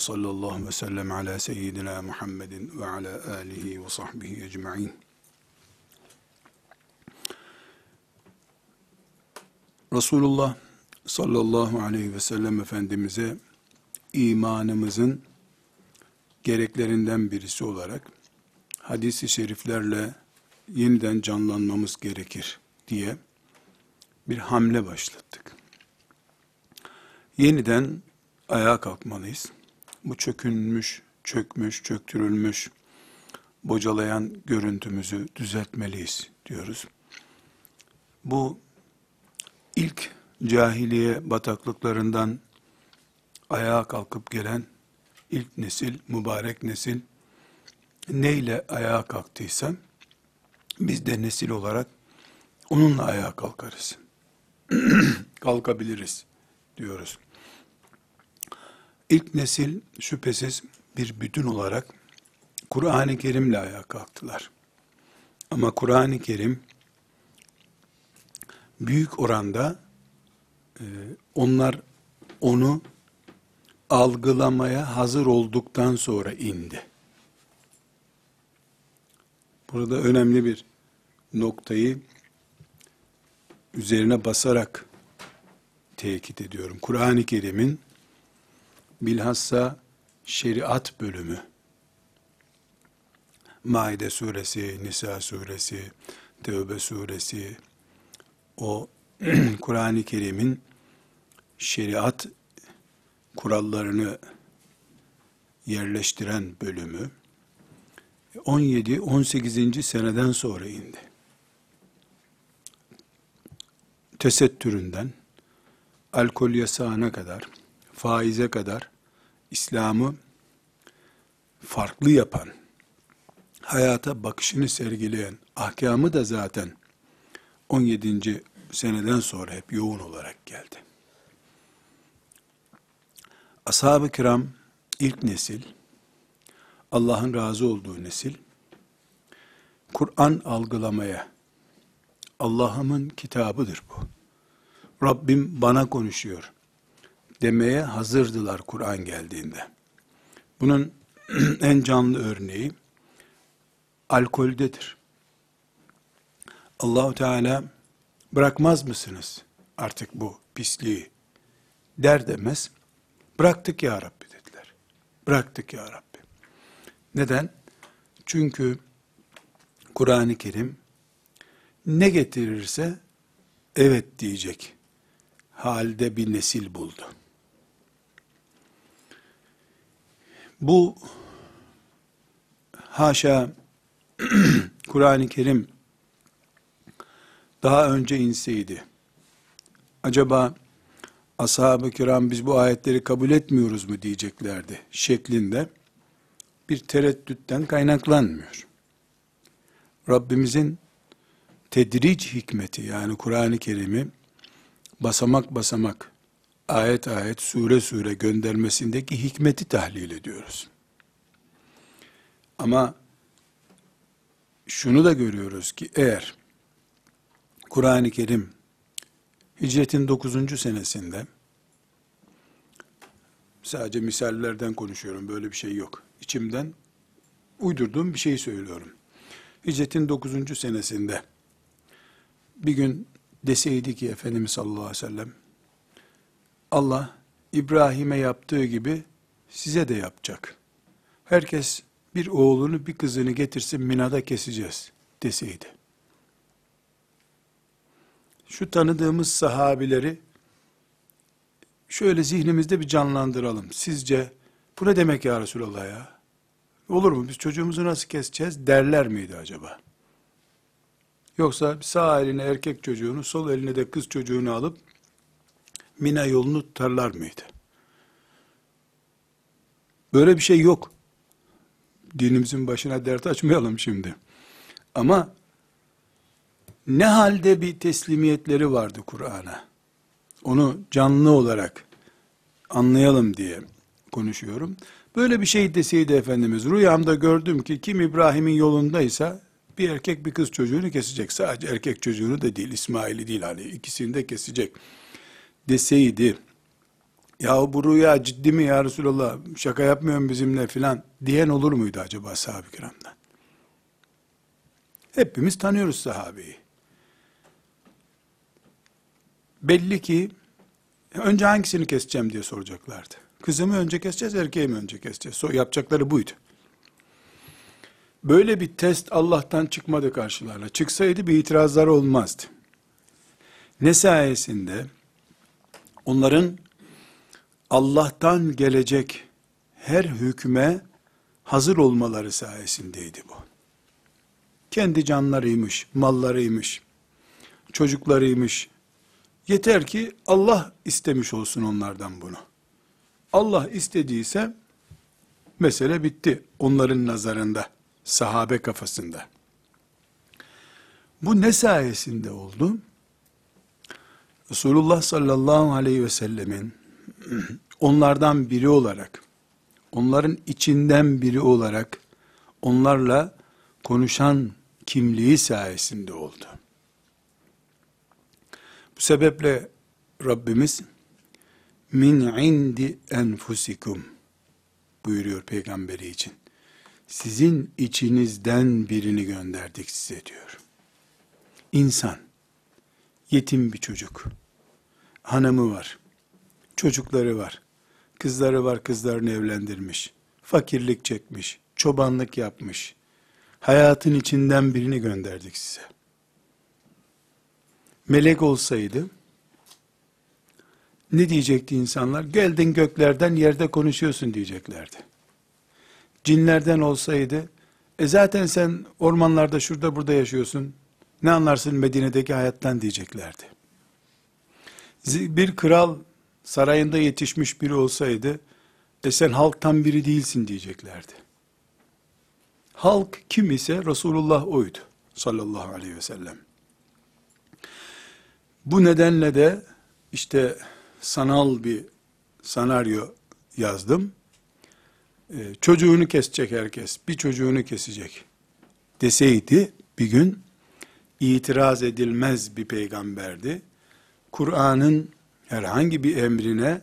Sallallahu ve sellem ala seyyidina Muhammedin ve ala alihi ve sahbihi ecma'in. Resulullah sallallahu aleyhi ve sellem Efendimiz'e imanımızın gereklerinden birisi olarak hadisi şeriflerle yeniden canlanmamız gerekir diye bir hamle başlattık. Yeniden ayağa kalkmalıyız. Bu çökünmüş, çökmüş, çöktürülmüş, bocalayan görüntümüzü düzeltmeliyiz diyoruz. Bu ilk cahiliye bataklıklarından ayağa kalkıp gelen ilk nesil, mübarek nesil neyle ayağa kalktıysa biz de nesil olarak onunla ayağa kalkarız. Kalkabiliriz diyoruz. İlk nesil şüphesiz bir bütün olarak Kur'an-ı Kerim'le ayağa kalktılar. Ama Kur'an-ı Kerim büyük oranda e, onlar onu algılamaya hazır olduktan sonra indi. Burada önemli bir noktayı üzerine basarak tekit ediyorum. Kur'an-ı Kerim'in bilhassa şeriat bölümü, Maide suresi, Nisa suresi, Tevbe suresi, o Kur'an-ı Kerim'in şeriat kurallarını yerleştiren bölümü 17-18. seneden sonra indi. Tesettüründen alkol yasağına kadar, faize kadar İslam'ı farklı yapan, hayata bakışını sergileyen ahkamı da zaten 17. seneden sonra hep yoğun olarak geldi. Ashab-ı kiram ilk nesil, Allah'ın razı olduğu nesil, Kur'an algılamaya, Allah'ımın kitabıdır bu. Rabbim bana konuşuyor demeye hazırdılar Kur'an geldiğinde. Bunun en canlı örneği alkoldedir. Allahu Teala bırakmaz mısınız artık bu pisliği der demez bıraktık ya Rabbi dediler. Bıraktık ya Rabbi. Neden? Çünkü Kur'an-ı Kerim ne getirirse evet diyecek halde bir nesil buldu. Bu haşa Kur'an-ı Kerim daha önce inseydi acaba ashab-ı kiram biz bu ayetleri kabul etmiyoruz mu diyeceklerdi şeklinde bir tereddütten kaynaklanmıyor. Rabbimizin tedric hikmeti yani Kur'an-ı Kerim'i basamak basamak, ayet ayet, sure sure göndermesindeki hikmeti tahlil ediyoruz. Ama şunu da görüyoruz ki eğer Kur'an-ı Kerim hicretin 9. senesinde sadece misallerden konuşuyorum böyle bir şey yok. İçimden uydurduğum bir şey söylüyorum. Hicretin 9. senesinde bir gün deseydi ki Efendimiz sallallahu aleyhi ve sellem Allah İbrahim'e yaptığı gibi size de yapacak. Herkes bir oğlunu bir kızını getirsin minada keseceğiz deseydi. Şu tanıdığımız sahabileri şöyle zihnimizde bir canlandıralım. Sizce bu ne demek ya Resulallah ya? Olur mu biz çocuğumuzu nasıl keseceğiz derler miydi acaba? Yoksa sağ eline erkek çocuğunu, sol eline de kız çocuğunu alıp Mina yolunu tutarlar mıydı? Böyle bir şey yok. Dinimizin başına dert açmayalım şimdi. Ama ne halde bir teslimiyetleri vardı Kur'an'a? Onu canlı olarak anlayalım diye konuşuyorum. Böyle bir şey deseydi Efendimiz, rüyamda gördüm ki kim İbrahim'in yolundaysa bir erkek bir kız çocuğunu kesecek. Sadece erkek çocuğunu da değil, İsmail'i değil hani ikisini de kesecek deseydi, ya bu rüya ciddi mi ya Resulallah, şaka yapmıyorum bizimle filan diyen olur muydu acaba sahabe-i kiramdan? Hepimiz tanıyoruz sahabeyi. Belli ki önce hangisini keseceğim diye soracaklardı. Kızımı önce keseceğiz, erkeği mi önce keseceğiz? So, yapacakları buydu. Böyle bir test Allah'tan çıkmadı karşılarına. Çıksaydı bir itirazlar olmazdı. Ne sayesinde? Onların Allah'tan gelecek her hükme hazır olmaları sayesindeydi bu. Kendi canlarıymış, mallarıymış, çocuklarıymış. Yeter ki Allah istemiş olsun onlardan bunu. Allah istediyse mesele bitti onların nazarında, sahabe kafasında. Bu ne sayesinde oldu? Resulullah sallallahu aleyhi ve sellemin onlardan biri olarak, onların içinden biri olarak onlarla konuşan kimliği sayesinde oldu. Bu sebeple Rabbimiz min indi enfusikum buyuruyor peygamberi için. Sizin içinizden birini gönderdik size diyor. İnsan, yetim bir çocuk, hanımı var, çocukları var, kızları var kızlarını evlendirmiş, fakirlik çekmiş, çobanlık yapmış, hayatın içinden birini gönderdik size. Melek olsaydı, ne diyecekti insanlar? Geldin göklerden yerde konuşuyorsun diyeceklerdi. Cinlerden olsaydı, e zaten sen ormanlarda şurada burada yaşıyorsun, ne anlarsın Medine'deki hayattan diyeceklerdi. Bir kral sarayında yetişmiş biri olsaydı, e sen halktan biri değilsin diyeceklerdi. Halk kim ise Resulullah oydu sallallahu aleyhi ve sellem. Bu nedenle de işte sanal bir senaryo yazdım. Ee, çocuğunu kesecek herkes, bir çocuğunu kesecek deseydi bir gün itiraz edilmez bir peygamberdi. Kur'an'ın herhangi bir emrine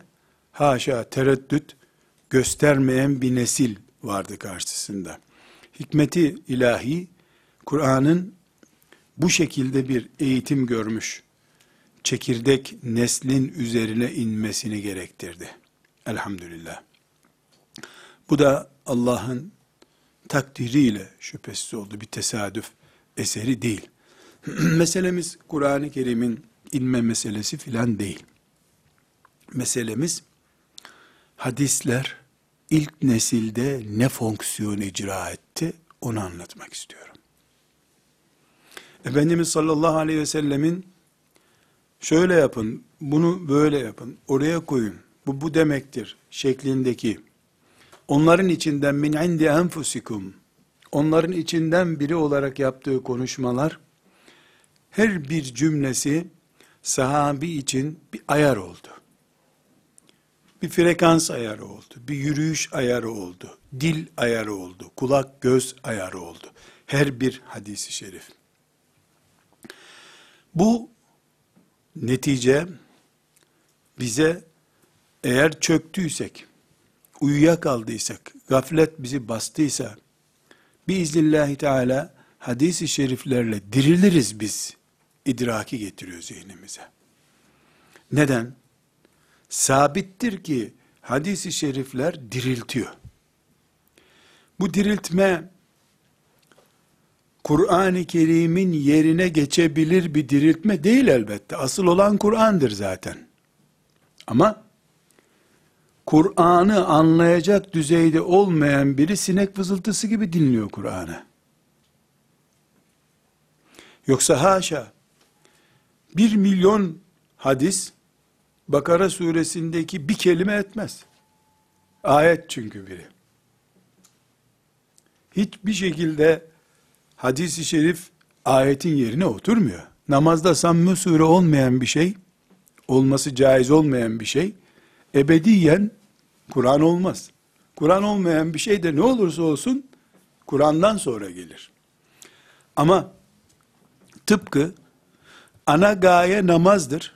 haşa tereddüt göstermeyen bir nesil vardı karşısında. Hikmeti ilahi Kur'an'ın bu şekilde bir eğitim görmüş çekirdek neslin üzerine inmesini gerektirdi. Elhamdülillah. Bu da Allah'ın takdiriyle şüphesiz oldu. Bir tesadüf eseri değil. Meselemiz Kur'an-ı Kerim'in inme meselesi filan değil. Meselemiz hadisler ilk nesilde ne fonksiyon icra etti onu anlatmak istiyorum. Efendimiz sallallahu aleyhi ve sellemin şöyle yapın, bunu böyle yapın, oraya koyun, bu bu demektir şeklindeki onların içinden min indi enfusikum onların içinden biri olarak yaptığı konuşmalar her bir cümlesi sahabi için bir ayar oldu. Bir frekans ayarı oldu, bir yürüyüş ayarı oldu, dil ayarı oldu, kulak göz ayarı oldu. Her bir hadisi şerif. Bu netice bize eğer çöktüysek, uyuyakaldıysak, gaflet bizi bastıysa, biiznillahü teala hadisi şeriflerle diriliriz biz idraki getiriyor zihnimize. Neden? Sabittir ki hadisi şerifler diriltiyor. Bu diriltme Kur'an-ı Kerim'in yerine geçebilir bir diriltme değil elbette. Asıl olan Kur'an'dır zaten. Ama Kur'an'ı anlayacak düzeyde olmayan biri sinek vızıltısı gibi dinliyor Kur'an'ı. Yoksa haşa, bir milyon hadis, Bakara suresindeki bir kelime etmez. Ayet çünkü biri. Hiçbir şekilde hadisi şerif ayetin yerine oturmuyor. Namazda sammı sure olmayan bir şey, olması caiz olmayan bir şey, ebediyen Kur'an olmaz. Kur'an olmayan bir şey de ne olursa olsun, Kur'an'dan sonra gelir. Ama tıpkı ana gaye namazdır.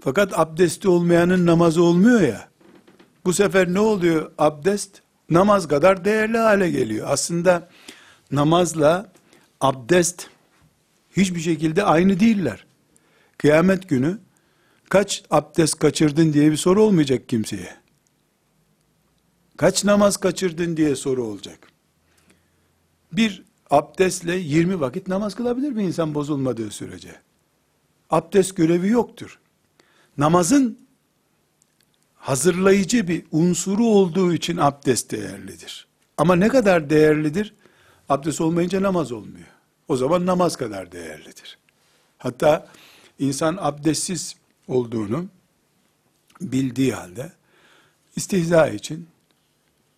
Fakat abdesti olmayanın namazı olmuyor ya. Bu sefer ne oluyor abdest? Namaz kadar değerli hale geliyor. Aslında namazla abdest hiçbir şekilde aynı değiller. Kıyamet günü kaç abdest kaçırdın diye bir soru olmayacak kimseye. Kaç namaz kaçırdın diye soru olacak. Bir abdestle 20 vakit namaz kılabilir bir insan bozulmadığı sürece. Abdest görevi yoktur. Namazın hazırlayıcı bir unsuru olduğu için abdest değerlidir. Ama ne kadar değerlidir? Abdest olmayınca namaz olmuyor. O zaman namaz kadar değerlidir. Hatta insan abdestsiz olduğunu bildiği halde istihza için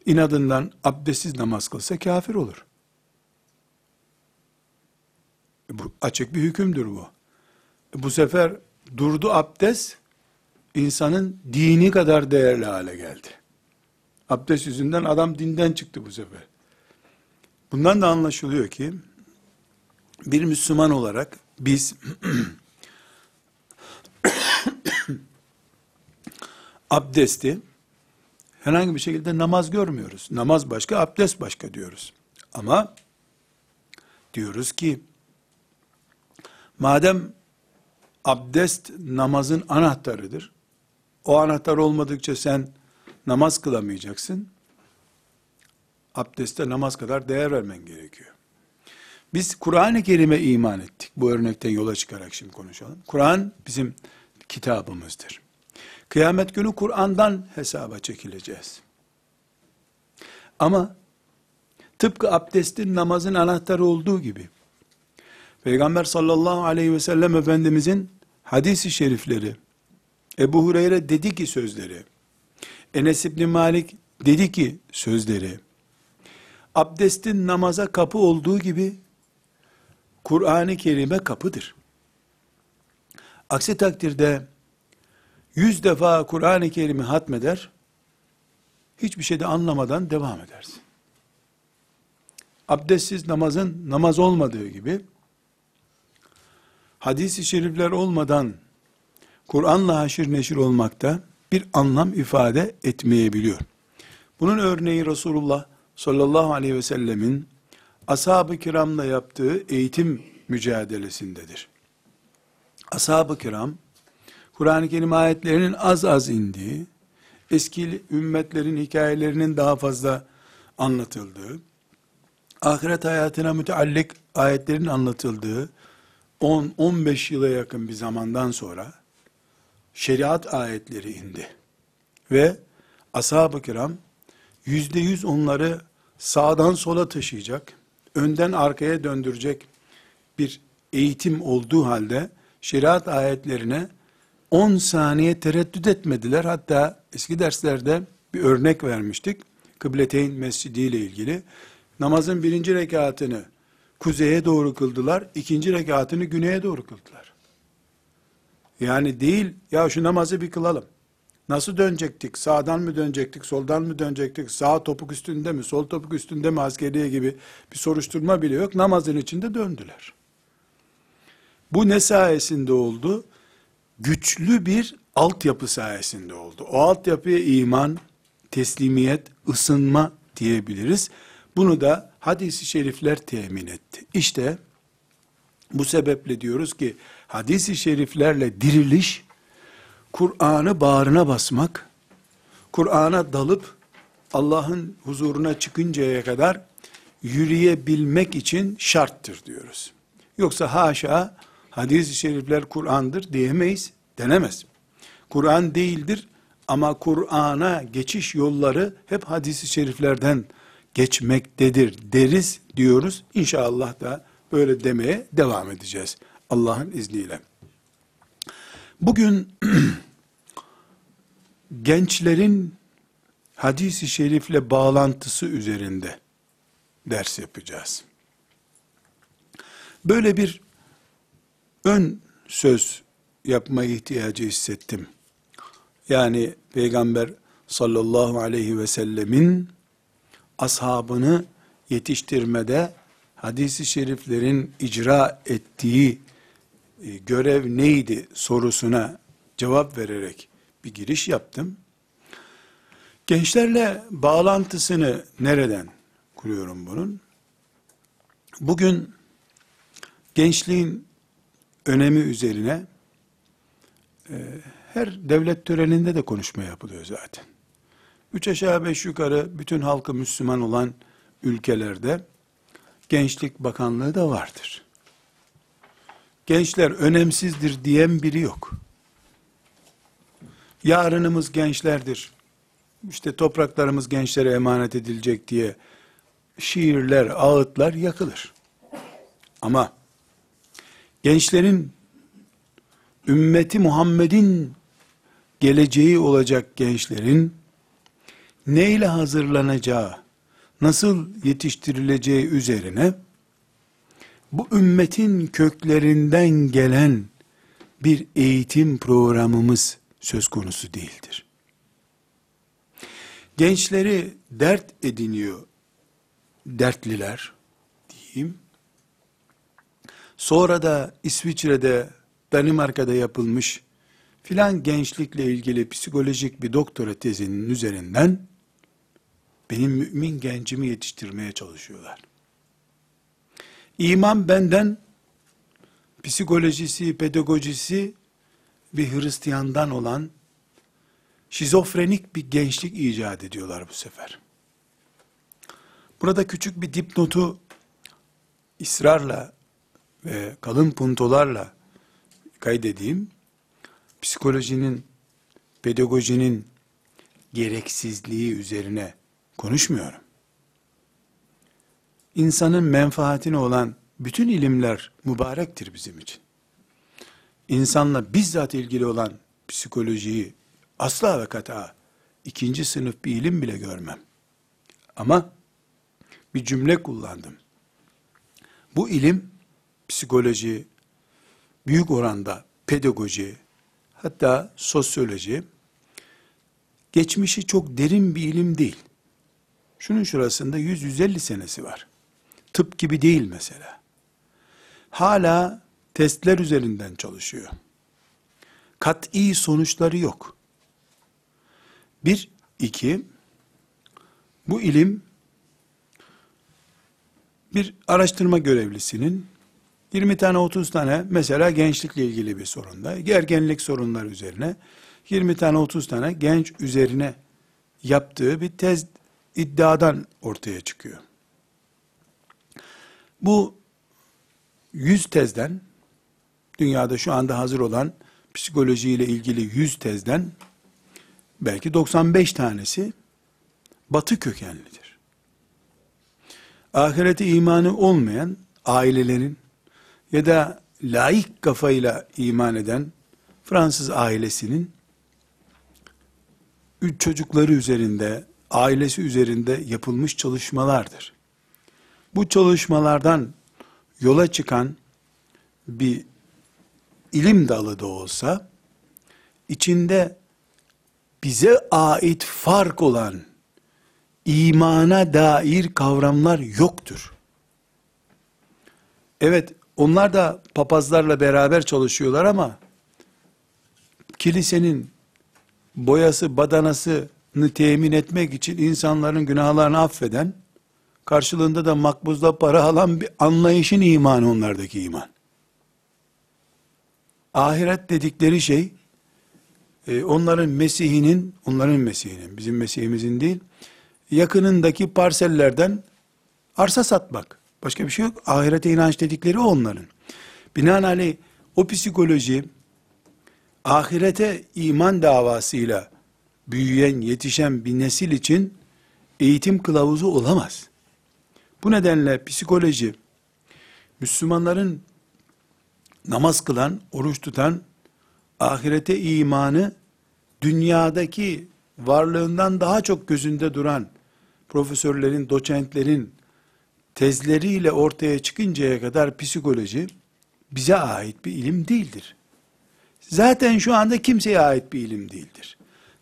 inadından abdestsiz namaz kılsa kafir olur. Bu açık bir hükümdür bu. Bu sefer durdu abdest, insanın dini kadar değerli hale geldi. Abdest yüzünden adam dinden çıktı bu sefer. Bundan da anlaşılıyor ki, bir Müslüman olarak biz abdesti herhangi bir şekilde namaz görmüyoruz. Namaz başka, abdest başka diyoruz. Ama diyoruz ki madem abdest namazın anahtarıdır. O anahtar olmadıkça sen namaz kılamayacaksın. Abdeste namaz kadar değer vermen gerekiyor. Biz Kur'an-ı Kerim'e iman ettik. Bu örnekten yola çıkarak şimdi konuşalım. Kur'an bizim kitabımızdır. Kıyamet günü Kur'an'dan hesaba çekileceğiz. Ama tıpkı abdestin namazın anahtarı olduğu gibi Peygamber sallallahu aleyhi ve sellem Efendimizin hadisi şerifleri, Ebu Hureyre dedi ki sözleri, Enes İbni Malik dedi ki sözleri, abdestin namaza kapı olduğu gibi, Kur'an-ı Kerim'e kapıdır. Aksi takdirde, yüz defa Kur'an-ı Kerim'i hatmeder, hiçbir şey de anlamadan devam edersin. Abdestsiz namazın namaz olmadığı gibi, hadis-i şerifler olmadan Kur'an'la haşir neşir olmakta bir anlam ifade etmeyebiliyor. Bunun örneği Resulullah sallallahu aleyhi ve sellemin ashab-ı kiramla yaptığı eğitim mücadelesindedir. Ashab-ı kiram, Kur'an-ı Kerim ayetlerinin az az indiği, eski ümmetlerin hikayelerinin daha fazla anlatıldığı, ahiret hayatına müteallik ayetlerin anlatıldığı, 10-15 yıla yakın bir zamandan sonra şeriat ayetleri indi. Ve ashab-ı kiram yüzde yüz onları sağdan sola taşıyacak, önden arkaya döndürecek bir eğitim olduğu halde şeriat ayetlerine 10 saniye tereddüt etmediler. Hatta eski derslerde bir örnek vermiştik. Kıbleteyn Mescidi ile ilgili. Namazın birinci rekatını kuzeye doğru kıldılar, ikinci rekatını güneye doğru kıldılar. Yani değil, ya şu namazı bir kılalım. Nasıl dönecektik? Sağdan mı dönecektik, soldan mı dönecektik? Sağ topuk üstünde mi, sol topuk üstünde mi askeriye gibi bir soruşturma bile yok. Namazın içinde döndüler. Bu ne sayesinde oldu? Güçlü bir altyapı sayesinde oldu. O altyapıya iman, teslimiyet, ısınma diyebiliriz. Bunu da hadisi şerifler temin etti. İşte bu sebeple diyoruz ki hadisi şeriflerle diriliş, Kur'an'ı bağrına basmak, Kur'an'a dalıp Allah'ın huzuruna çıkıncaya kadar yürüyebilmek için şarttır diyoruz. Yoksa haşa hadis-i şerifler Kur'an'dır diyemeyiz, denemez. Kur'an değildir ama Kur'an'a geçiş yolları hep hadis-i şeriflerden geçmektedir deriz diyoruz. İnşallah da böyle demeye devam edeceğiz Allah'ın izniyle. Bugün gençlerin hadisi şerifle bağlantısı üzerinde ders yapacağız. Böyle bir ön söz yapma ihtiyacı hissettim. Yani Peygamber sallallahu aleyhi ve sellemin ashabını yetiştirmede hadisi şeriflerin icra ettiği e, görev neydi sorusuna cevap vererek bir giriş yaptım. Gençlerle bağlantısını nereden kuruyorum bunun? Bugün gençliğin önemi üzerine e, her devlet töreninde de konuşma yapılıyor zaten. Üç aşağı beş yukarı bütün halkı Müslüman olan ülkelerde gençlik bakanlığı da vardır. Gençler önemsizdir diyen biri yok. Yarınımız gençlerdir. İşte topraklarımız gençlere emanet edilecek diye şiirler, ağıtlar yakılır. Ama gençlerin ümmeti Muhammed'in geleceği olacak gençlerin neyle hazırlanacağı, nasıl yetiştirileceği üzerine bu ümmetin köklerinden gelen bir eğitim programımız söz konusu değildir. Gençleri dert ediniyor dertliler diyeyim. Sonra da İsviçre'de, Danimarka'da yapılmış filan gençlikle ilgili psikolojik bir doktora tezinin üzerinden benim mümin gencimi yetiştirmeye çalışıyorlar. İman benden psikolojisi, pedagojisi bir Hristiyandan olan şizofrenik bir gençlik icat ediyorlar bu sefer. Burada küçük bir dipnotu ısrarla ve kalın puntolarla kaydedeyim. Psikolojinin, pedagojinin gereksizliği üzerine konuşmuyorum. İnsanın menfaatine olan bütün ilimler mübarektir bizim için. İnsanla bizzat ilgili olan psikolojiyi asla ve kata ikinci sınıf bir ilim bile görmem. Ama bir cümle kullandım. Bu ilim psikoloji, büyük oranda pedagoji, hatta sosyoloji, geçmişi çok derin bir ilim değil. Şunun şurasında 100-150 senesi var. Tıp gibi değil mesela. Hala testler üzerinden çalışıyor. Kat'i sonuçları yok. Bir, iki, bu ilim bir araştırma görevlisinin 20 tane 30 tane mesela gençlikle ilgili bir sorunda, ergenlik sorunlar üzerine 20 tane 30 tane genç üzerine yaptığı bir tez iddiadan ortaya çıkıyor. Bu 100 tezden dünyada şu anda hazır olan psikolojiyle ilgili 100 tezden belki 95 tanesi batı kökenlidir. Ahirete imanı olmayan ailelerin ya da laik kafayla iman eden Fransız ailesinin üç çocukları üzerinde, ailesi üzerinde yapılmış çalışmalardır. Bu çalışmalardan yola çıkan bir ilim dalı da olsa, içinde bize ait fark olan imana dair kavramlar yoktur. Evet, onlar da papazlarla beraber çalışıyorlar ama kilisenin boyası, badanasını temin etmek için insanların günahlarını affeden, karşılığında da makbuzla para alan bir anlayışın imanı onlardaki iman. Ahiret dedikleri şey, e, onların Mesih'inin, onların Mesih'inin, bizim Mesih'imizin değil, yakınındaki parsellerden arsa satmak. Başka bir şey yok. Ahirete inanç dedikleri onların. Binaenaleyh o psikoloji ahirete iman davasıyla büyüyen, yetişen bir nesil için eğitim kılavuzu olamaz. Bu nedenle psikoloji Müslümanların namaz kılan, oruç tutan, ahirete imanı dünyadaki varlığından daha çok gözünde duran profesörlerin, doçentlerin tezleriyle ortaya çıkıncaya kadar psikoloji bize ait bir ilim değildir. Zaten şu anda kimseye ait bir ilim değildir.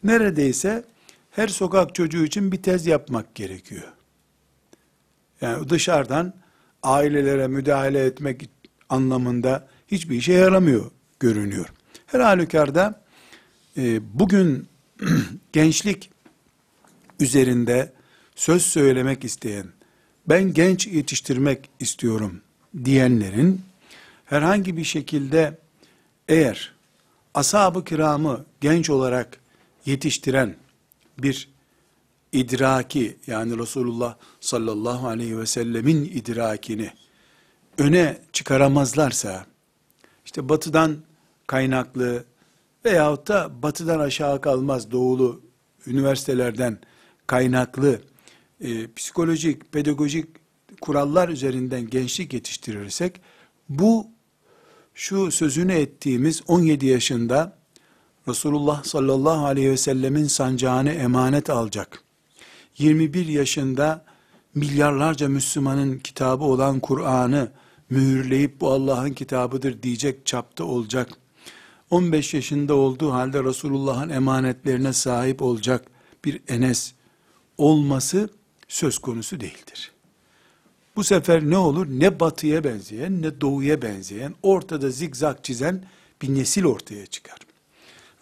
Neredeyse her sokak çocuğu için bir tez yapmak gerekiyor. Yani dışarıdan ailelere müdahale etmek anlamında hiçbir işe yaramıyor görünüyor. Her halükarda e, bugün gençlik üzerinde söz söylemek isteyen, ben genç yetiştirmek istiyorum diyenlerin herhangi bir şekilde eğer ashab-ı kiramı genç olarak yetiştiren bir idraki yani Resulullah sallallahu aleyhi ve sellemin idrakini öne çıkaramazlarsa işte batıdan kaynaklı veyahut da batıdan aşağı kalmaz doğulu üniversitelerden kaynaklı e, psikolojik, pedagojik kurallar üzerinden gençlik yetiştirirsek bu şu sözünü ettiğimiz 17 yaşında Resulullah sallallahu aleyhi ve sellemin sancağını emanet alacak. 21 yaşında milyarlarca Müslümanın kitabı olan Kur'an'ı mühürleyip bu Allah'ın kitabıdır diyecek çapta olacak. 15 yaşında olduğu halde Resulullah'ın emanetlerine sahip olacak bir Enes olması söz konusu değildir. Bu sefer ne olur? Ne batıya benzeyen ne doğuya benzeyen ortada zigzag çizen bir nesil ortaya çıkar.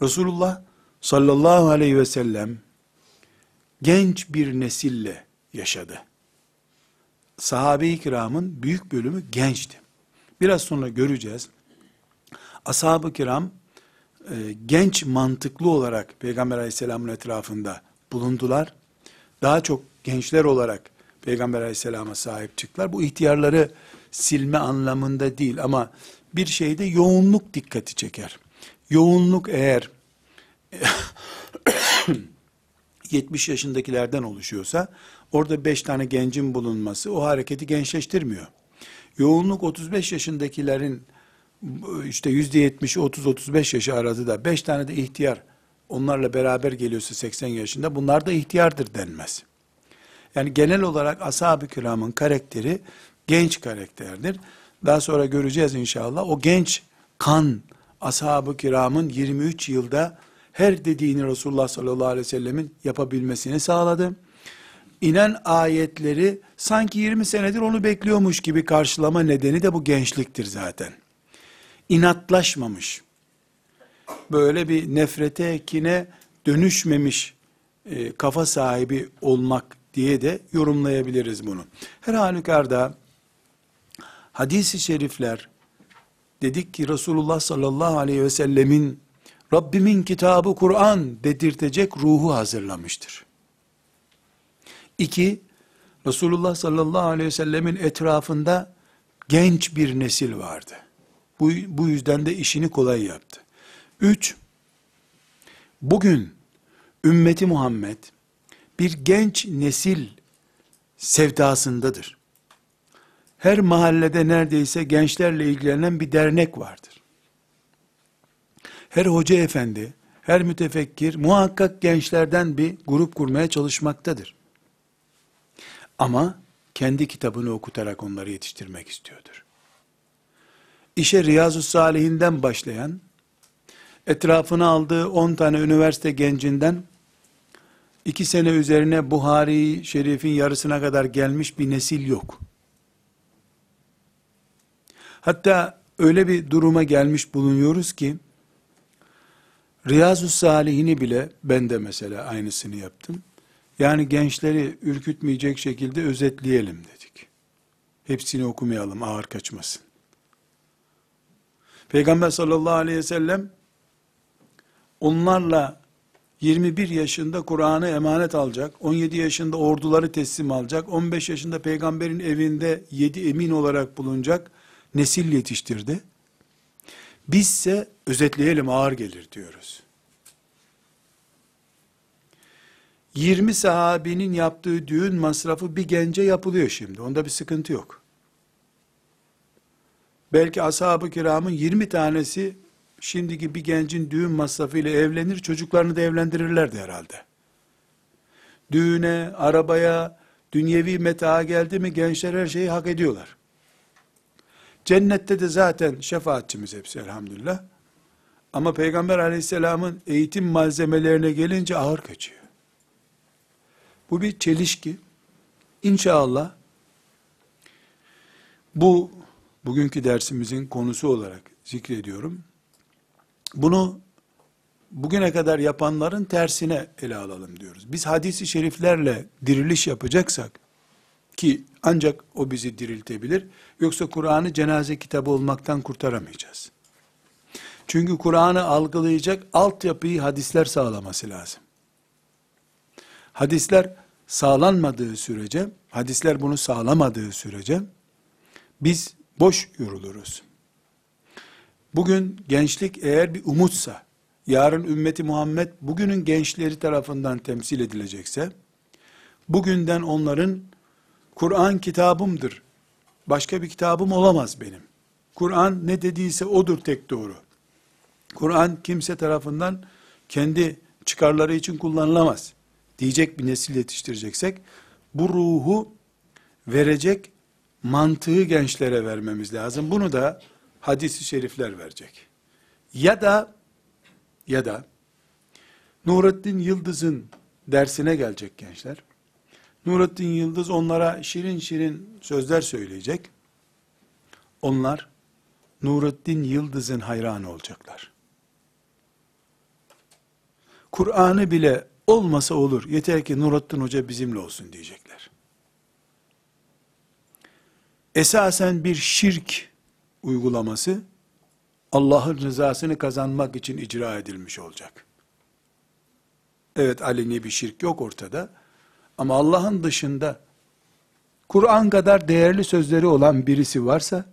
Resulullah sallallahu aleyhi ve sellem genç bir nesille yaşadı. Sahabe-i kiramın büyük bölümü gençti. Biraz sonra göreceğiz. Ashab-ı kiram e, genç mantıklı olarak Peygamber aleyhisselamın etrafında bulundular. Daha çok gençler olarak Peygamber aleyhisselama sahip çıktılar. Bu ihtiyarları silme anlamında değil ama bir şeyde yoğunluk dikkati çeker. Yoğunluk eğer 70 yaşındakilerden oluşuyorsa orada 5 tane gencin bulunması o hareketi gençleştirmiyor. Yoğunluk 35 yaşındakilerin işte yüzde 70'i 30-35 yaşı aradı da 5 tane de ihtiyar onlarla beraber geliyorsa 80 yaşında bunlar da ihtiyardır denmez. Yani genel olarak ashab-ı kiramın karakteri genç karakterdir. Daha sonra göreceğiz inşallah. O genç kan ashab-ı kiramın 23 yılda her dediğini Resulullah sallallahu aleyhi ve sellemin yapabilmesini sağladı. İnen ayetleri sanki 20 senedir onu bekliyormuş gibi karşılama nedeni de bu gençliktir zaten. İnatlaşmamış. Böyle bir nefrete, kine dönüşmemiş e, kafa sahibi olmak diye de yorumlayabiliriz bunu. Her halükarda hadisi şerifler dedik ki Resulullah sallallahu aleyhi ve sellemin Rabbimin kitabı Kur'an dedirtecek ruhu hazırlamıştır. İki, Resulullah sallallahu aleyhi ve sellemin etrafında genç bir nesil vardı. Bu, bu yüzden de işini kolay yaptı. Üç, bugün ümmeti Muhammed bir genç nesil sevdasındadır. Her mahallede neredeyse gençlerle ilgilenen bir dernek vardır. Her hoca efendi, her mütefekkir muhakkak gençlerden bir grup kurmaya çalışmaktadır. Ama kendi kitabını okutarak onları yetiştirmek istiyordur. İşe Riyazu Salihinden başlayan, etrafına aldığı 10 tane üniversite gencinden iki sene üzerine Buhari Şerif'in yarısına kadar gelmiş bir nesil yok. Hatta öyle bir duruma gelmiş bulunuyoruz ki, Riyazu Salihini bile ben de mesela aynısını yaptım. Yani gençleri ürkütmeyecek şekilde özetleyelim dedik. Hepsini okumayalım ağır kaçmasın. Peygamber sallallahu aleyhi ve sellem onlarla 21 yaşında Kur'an'ı emanet alacak, 17 yaşında orduları teslim alacak, 15 yaşında peygamberin evinde 7 emin olarak bulunacak nesil yetiştirdi. Bizse özetleyelim ağır gelir diyoruz. 20 sahabinin yaptığı düğün masrafı bir gence yapılıyor şimdi. Onda bir sıkıntı yok. Belki ashab-ı kiramın 20 tanesi şimdiki bir gencin düğün masrafıyla evlenir, çocuklarını da evlendirirlerdi herhalde. Düğüne, arabaya, dünyevi metaha geldi mi gençler her şeyi hak ediyorlar. Cennette de zaten şefaatçimiz hepsi elhamdülillah. Ama Peygamber aleyhisselamın eğitim malzemelerine gelince ağır kaçıyor. Bu bir çelişki. İnşallah bu bugünkü dersimizin konusu olarak zikrediyorum. Bunu bugüne kadar yapanların tersine ele alalım diyoruz. Biz hadisi şeriflerle diriliş yapacaksak, ki ancak o bizi diriltebilir, yoksa Kur'an'ı cenaze kitabı olmaktan kurtaramayacağız. Çünkü Kur'an'ı algılayacak altyapıyı hadisler sağlaması lazım. Hadisler sağlanmadığı sürece, hadisler bunu sağlamadığı sürece, biz boş yoruluruz. Bugün gençlik eğer bir umutsa, yarın ümmeti Muhammed bugünün gençleri tarafından temsil edilecekse, bugünden onların Kur'an kitabımdır, başka bir kitabım olamaz benim. Kur'an ne dediyse odur tek doğru. Kur'an kimse tarafından kendi çıkarları için kullanılamaz diyecek bir nesil yetiştireceksek, bu ruhu verecek mantığı gençlere vermemiz lazım. Bunu da hadisi şerifler verecek. Ya da ya da Nurettin Yıldız'ın dersine gelecek gençler. Nurettin Yıldız onlara şirin şirin sözler söyleyecek. Onlar Nurettin Yıldız'ın hayranı olacaklar. Kur'an'ı bile olmasa olur. Yeter ki Nurattin Hoca bizimle olsun diyecekler. Esasen bir şirk uygulaması Allah'ın rızasını kazanmak için icra edilmiş olacak. Evet aleni bir şirk yok ortada. Ama Allah'ın dışında Kur'an kadar değerli sözleri olan birisi varsa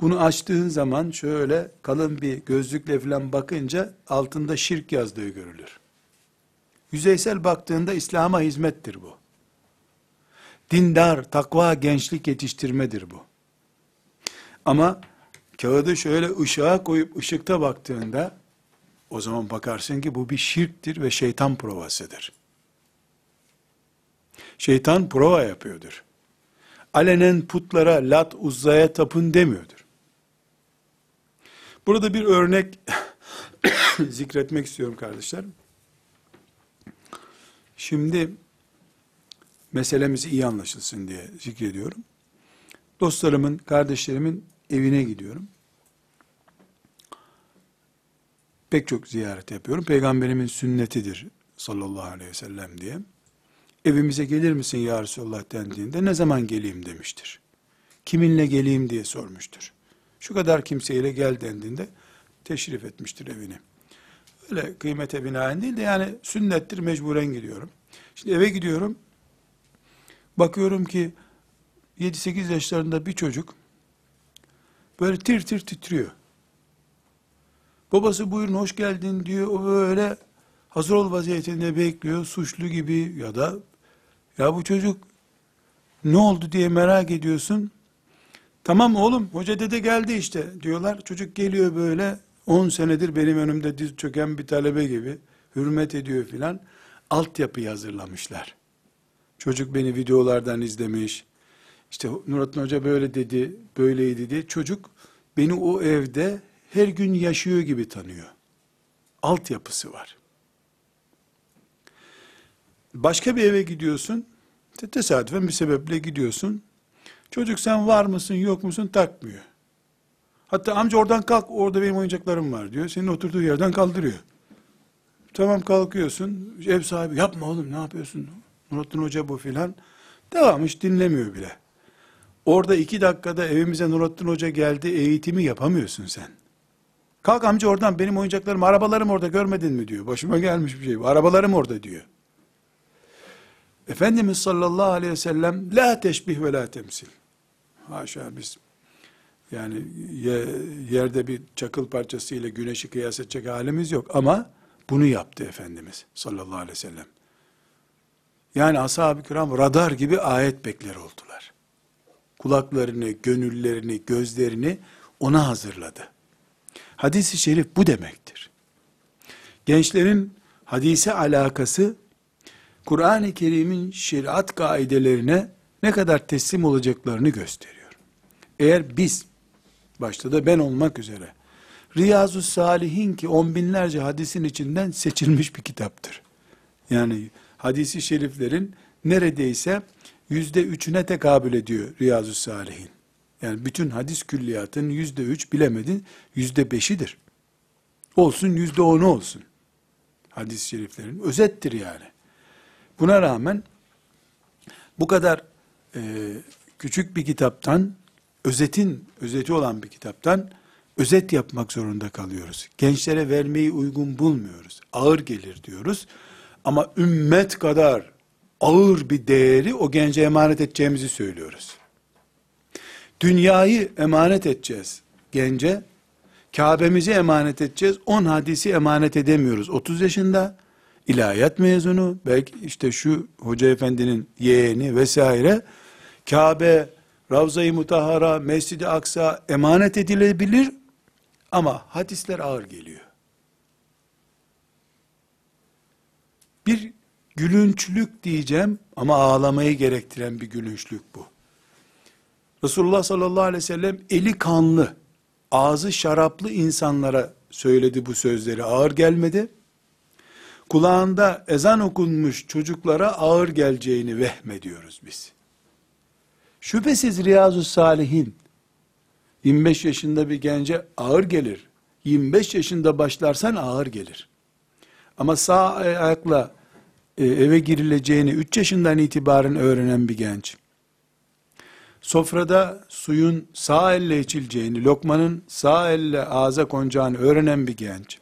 bunu açtığın zaman şöyle kalın bir gözlükle falan bakınca altında şirk yazdığı görülür. Yüzeysel baktığında İslam'a hizmettir bu. Dindar, takva, gençlik yetiştirmedir bu. Ama kağıdı şöyle ışığa koyup ışıkta baktığında o zaman bakarsın ki bu bir şirktir ve şeytan provasıdır. Şeytan prova yapıyordur. Alenen putlara, lat, uzzaya tapın demiyordur. Burada bir örnek zikretmek istiyorum kardeşler. Şimdi meselemiz iyi anlaşılsın diye zikrediyorum. Dostlarımın, kardeşlerimin evine gidiyorum. Pek çok ziyaret yapıyorum. Peygamberimin sünnetidir sallallahu aleyhi ve sellem diye. Evimize gelir misin ya Resulullah dendiğinde ne zaman geleyim demiştir. Kiminle geleyim diye sormuştur. Şu kadar kimseyle gel dendiğinde teşrif etmiştir evini. Öyle kıymete binaen değil de yani sünnettir mecburen gidiyorum. Şimdi eve gidiyorum. Bakıyorum ki 7-8 yaşlarında bir çocuk böyle tir tir titriyor. Babası buyurun hoş geldin diyor. O böyle hazır ol vaziyetinde bekliyor. Suçlu gibi ya da ya bu çocuk ne oldu diye merak ediyorsun. Tamam oğlum hoca dede geldi işte diyorlar. Çocuk geliyor böyle 10 senedir benim önümde diz çöken bir talebe gibi hürmet ediyor filan. Altyapıyı hazırlamışlar. Çocuk beni videolardan izlemiş. İşte Nurattin Hoca böyle dedi, böyleydi diye. Çocuk beni o evde her gün yaşıyor gibi tanıyor. Altyapısı var. Başka bir eve gidiyorsun. Tesadüfen bir sebeple gidiyorsun. Çocuk sen var mısın yok musun takmıyor. Hatta amca oradan kalk orada benim oyuncaklarım var diyor. Senin oturduğu yerden kaldırıyor. Tamam kalkıyorsun. Ev sahibi yapma oğlum ne yapıyorsun? Nurattin Hoca bu filan. Devam hiç dinlemiyor bile. Orada iki dakikada evimize Nurattin Hoca geldi eğitimi yapamıyorsun sen. Kalk amca oradan benim oyuncaklarım, arabalarım orada görmedin mi diyor. Başıma gelmiş bir şey. Arabalarım orada diyor. Efendimiz sallallahu aleyhi ve sellem la teşbih ve la temsil. Haşa biz yani yerde bir çakıl parçası ile güneşi kıyas edecek halimiz yok ama bunu yaptı Efendimiz sallallahu aleyhi ve sellem. Yani ashab-ı kiram radar gibi ayet bekler oldular. Kulaklarını, gönüllerini, gözlerini ona hazırladı. Hadis-i şerif bu demektir. Gençlerin hadise alakası Kur'an-ı Kerim'in şeriat kaidelerine ne kadar teslim olacaklarını gösteriyor. Eğer biz, başta da ben olmak üzere, Riyazu Salihin ki on binlerce hadisin içinden seçilmiş bir kitaptır. Yani hadisi şeriflerin neredeyse yüzde üçüne tekabül ediyor Riyazu Salihin. Yani bütün hadis külliyatın yüzde üç bilemedin yüzde beşidir. Olsun yüzde onu olsun. hadis-i şeriflerin. Özettir yani. Buna rağmen bu kadar e, küçük bir kitaptan, özetin, özeti olan bir kitaptan özet yapmak zorunda kalıyoruz. Gençlere vermeyi uygun bulmuyoruz. Ağır gelir diyoruz. Ama ümmet kadar ağır bir değeri o gence emanet edeceğimizi söylüyoruz. Dünyayı emanet edeceğiz gence. Kabe'mizi emanet edeceğiz. 10 hadisi emanet edemiyoruz. 30 yaşında ilahiyat mezunu, belki işte şu hoca efendinin yeğeni vesaire. Kabe, Ravza-i Mutahhara, Mescid-i Aksa emanet edilebilir ama hadisler ağır geliyor. Bir gülünçlük diyeceğim ama ağlamayı gerektiren bir gülünçlük bu. Resulullah sallallahu aleyhi ve sellem eli kanlı, ağzı şaraplı insanlara söyledi bu sözleri ağır gelmedi. Kulağında ezan okunmuş çocuklara ağır geleceğini vehmediyoruz biz. Şüphesiz Riyazu Salihin 25 yaşında bir gence ağır gelir. 25 yaşında başlarsan ağır gelir. Ama sağ ayakla e, eve girileceğini 3 yaşından itibaren öğrenen bir genç, sofrada suyun sağ elle içileceğini, lokmanın sağ elle ağza konacağını öğrenen bir genç,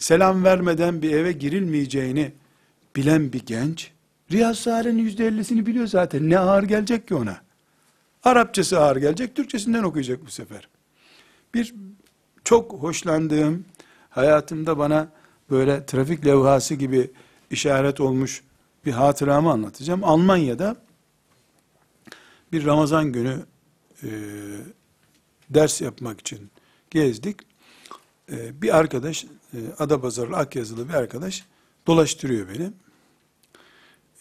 selam vermeden bir eve girilmeyeceğini bilen bir genç, Riyaz Salih'in yüzde ellisini biliyor zaten. Ne ağır gelecek ki ona? Arapçası ağır gelecek, Türkçesinden okuyacak bu sefer. Bir çok hoşlandığım, hayatımda bana böyle trafik levhası gibi işaret olmuş bir hatıramı anlatacağım. Almanya'da bir Ramazan günü e, ders yapmak için gezdik. E, bir arkadaş, e, Adapazarılı Akyazılı bir arkadaş dolaştırıyor beni.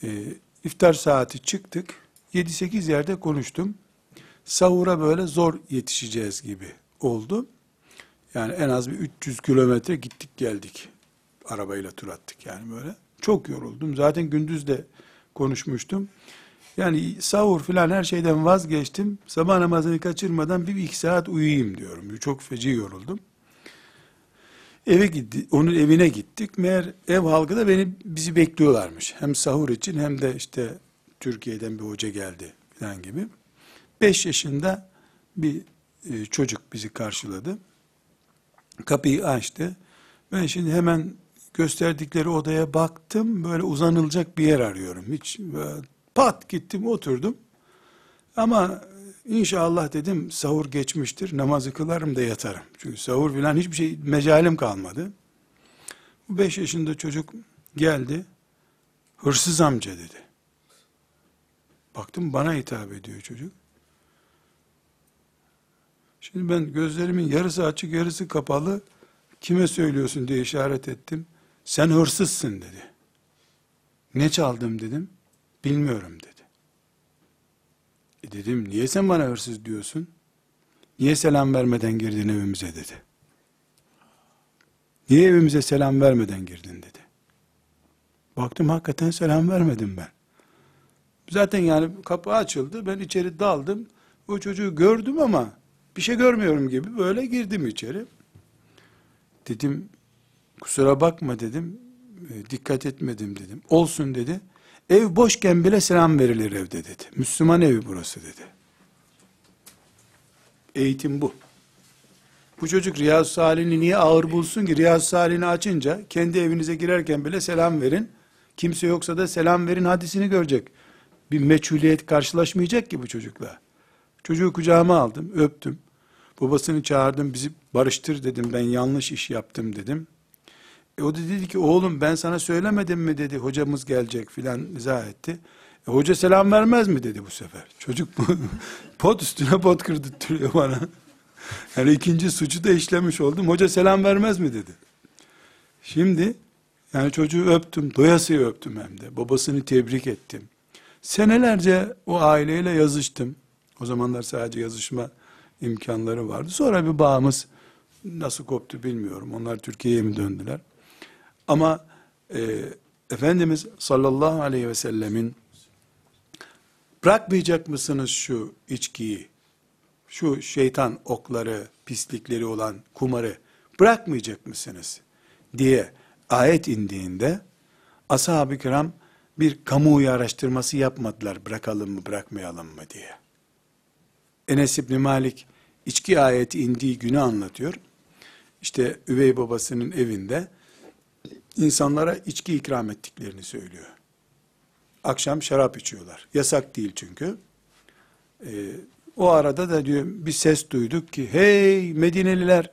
E, iftar saati çıktık. 7-8 yerde konuştum. Sahura böyle zor yetişeceğiz gibi oldu. Yani en az bir 300 kilometre gittik geldik. Arabayla tur attık yani böyle. Çok yoruldum. Zaten gündüz de konuşmuştum. Yani sahur filan her şeyden vazgeçtim. Sabah namazını kaçırmadan bir iki saat uyuyayım diyorum. Çok feci yoruldum. Eve gitti, onun evine gittik. Meğer ev halkı da beni bizi bekliyorlarmış. Hem sahur için hem de işte Türkiye'den bir hoca geldi filan gibi. Beş yaşında bir e, çocuk bizi karşıladı. Kapıyı açtı. Ben şimdi hemen gösterdikleri odaya baktım. Böyle uzanılacak bir yer arıyorum. Hiç pat gittim oturdum. Ama inşallah dedim sahur geçmiştir. Namazı kılarım da yatarım. Çünkü sahur filan hiçbir şey mecalim kalmadı. Bu beş yaşında çocuk geldi. Hırsız amca dedi. Baktım bana hitap ediyor çocuk. Şimdi ben gözlerimin yarısı açık yarısı kapalı kime söylüyorsun diye işaret ettim. Sen hırsızsın dedi. Ne çaldım dedim. Bilmiyorum dedi. E dedim niye sen bana hırsız diyorsun? Niye selam vermeden girdin evimize dedi. Niye evimize selam vermeden girdin dedi. Baktım hakikaten selam vermedim ben. Zaten yani kapı açıldı ben içeri daldım. O çocuğu gördüm ama bir şey görmüyorum gibi böyle girdim içeri. Dedim kusura bakma dedim. E, dikkat etmedim dedim. Olsun dedi. Ev boşken bile selam verilir evde dedi. Müslüman evi burası dedi. Eğitim bu. Bu çocuk Riyaz Salih'ini niye ağır bulsun ki? Riyaz Salih'ini açınca kendi evinize girerken bile selam verin. Kimse yoksa da selam verin hadisini görecek. Bir meçhuliyet karşılaşmayacak ki bu çocukla. Çocuğu kucağıma aldım, öptüm. Babasını çağırdım, bizi barıştır dedim, ben yanlış iş yaptım dedim. E o da dedi ki oğlum ben sana söylemedim mi dedi hocamız gelecek filan izah etti. E hoca selam vermez mi dedi bu sefer. Çocuk pot üstüne pot kırdırtıyor bana. Yani ikinci suçu da işlemiş oldum. Hoca selam vermez mi dedi. Şimdi yani çocuğu öptüm, doyasıya öptüm hem de. Babasını tebrik ettim. Senelerce o aileyle yazıştım. O zamanlar sadece yazışma imkanları vardı. Sonra bir bağımız nasıl koptu bilmiyorum. Onlar Türkiye'ye mi döndüler? Ama e, Efendimiz sallallahu aleyhi ve sellemin bırakmayacak mısınız şu içkiyi, şu şeytan okları, pislikleri olan kumarı bırakmayacak mısınız diye ayet indiğinde ashab-ı kiram bir kamuoyu araştırması yapmadılar bırakalım mı bırakmayalım mı diye. Enes İbni Malik içki ayeti indiği günü anlatıyor. İşte üvey babasının evinde insanlara içki ikram ettiklerini söylüyor. Akşam şarap içiyorlar. Yasak değil çünkü. Ee, o arada da diyor bir ses duyduk ki hey Medineliler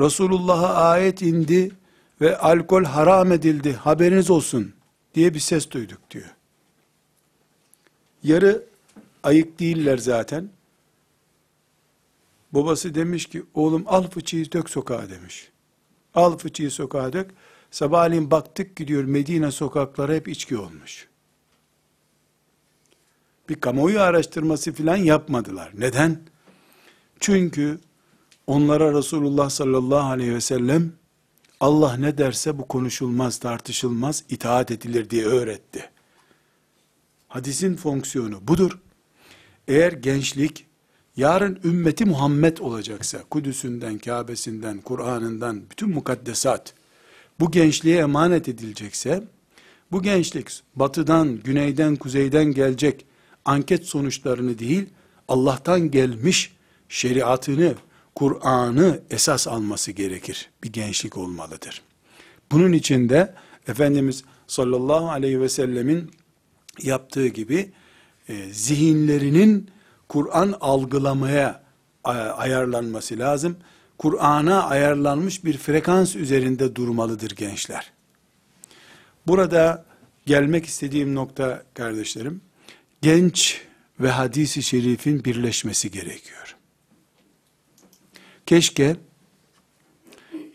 Resulullah'a ayet indi ve alkol haram edildi haberiniz olsun diye bir ses duyduk diyor. Yarı ayık değiller zaten. Babası demiş ki oğlum al fıçıyı dök sokağa demiş. Al fıçıyı sokağa dök. Sabahleyin baktık gidiyor Medine sokakları hep içki olmuş. Bir kamuoyu araştırması filan yapmadılar. Neden? Çünkü onlara Resulullah sallallahu aleyhi ve sellem Allah ne derse bu konuşulmaz, tartışılmaz, itaat edilir diye öğretti. Hadisin fonksiyonu budur. Eğer gençlik yarın ümmeti Muhammed olacaksa, Kudüs'ünden, Kabe'sinden, Kur'an'ından, bütün mukaddesat, bu gençliğe emanet edilecekse, bu gençlik batıdan, güneyden, kuzeyden gelecek anket sonuçlarını değil, Allah'tan gelmiş şeriatını, Kur'an'ı esas alması gerekir. Bir gençlik olmalıdır. Bunun için de Efendimiz sallallahu aleyhi ve sellemin yaptığı gibi e, zihinlerinin Kur'an algılamaya ayarlanması lazım. Kur'an'a ayarlanmış bir frekans üzerinde durmalıdır gençler. Burada gelmek istediğim nokta kardeşlerim, genç ve hadisi şerifin birleşmesi gerekiyor. Keşke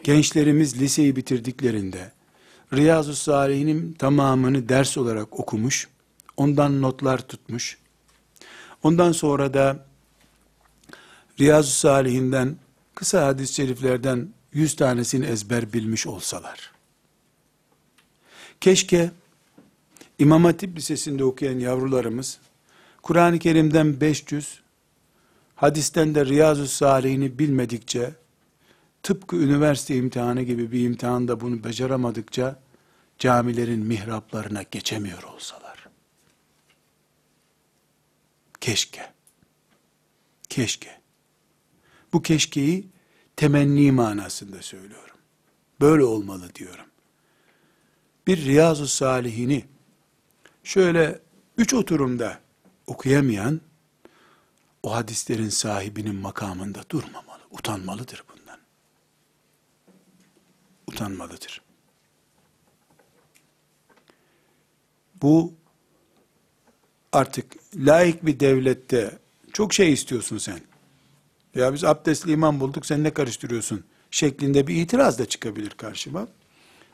gençlerimiz liseyi bitirdiklerinde Riyazu Salih'in tamamını ders olarak okumuş, ondan notlar tutmuş, ondan sonra da Riyazu Salih'inden kısa hadis-i şeriflerden yüz tanesini ezber bilmiş olsalar. Keşke İmam Hatip Lisesi'nde okuyan yavrularımız Kur'an-ı Kerim'den 500, hadisten de Riyazu Salihini bilmedikçe, tıpkı üniversite imtihanı gibi bir imtihanda bunu beceremadıkça, camilerin mihraplarına geçemiyor olsalar. Keşke. Keşke. Bu keşkeyi temenni manasında söylüyorum. Böyle olmalı diyorum. Bir Riyazu Salihini şöyle üç oturumda okuyamayan, o hadislerin sahibinin makamında durmamalı, utanmalıdır bundan. Utanmalıdır. Bu artık laik bir devlette çok şey istiyorsun sen. Ya biz abdestli imam bulduk sen ne karıştırıyorsun şeklinde bir itiraz da çıkabilir karşıma.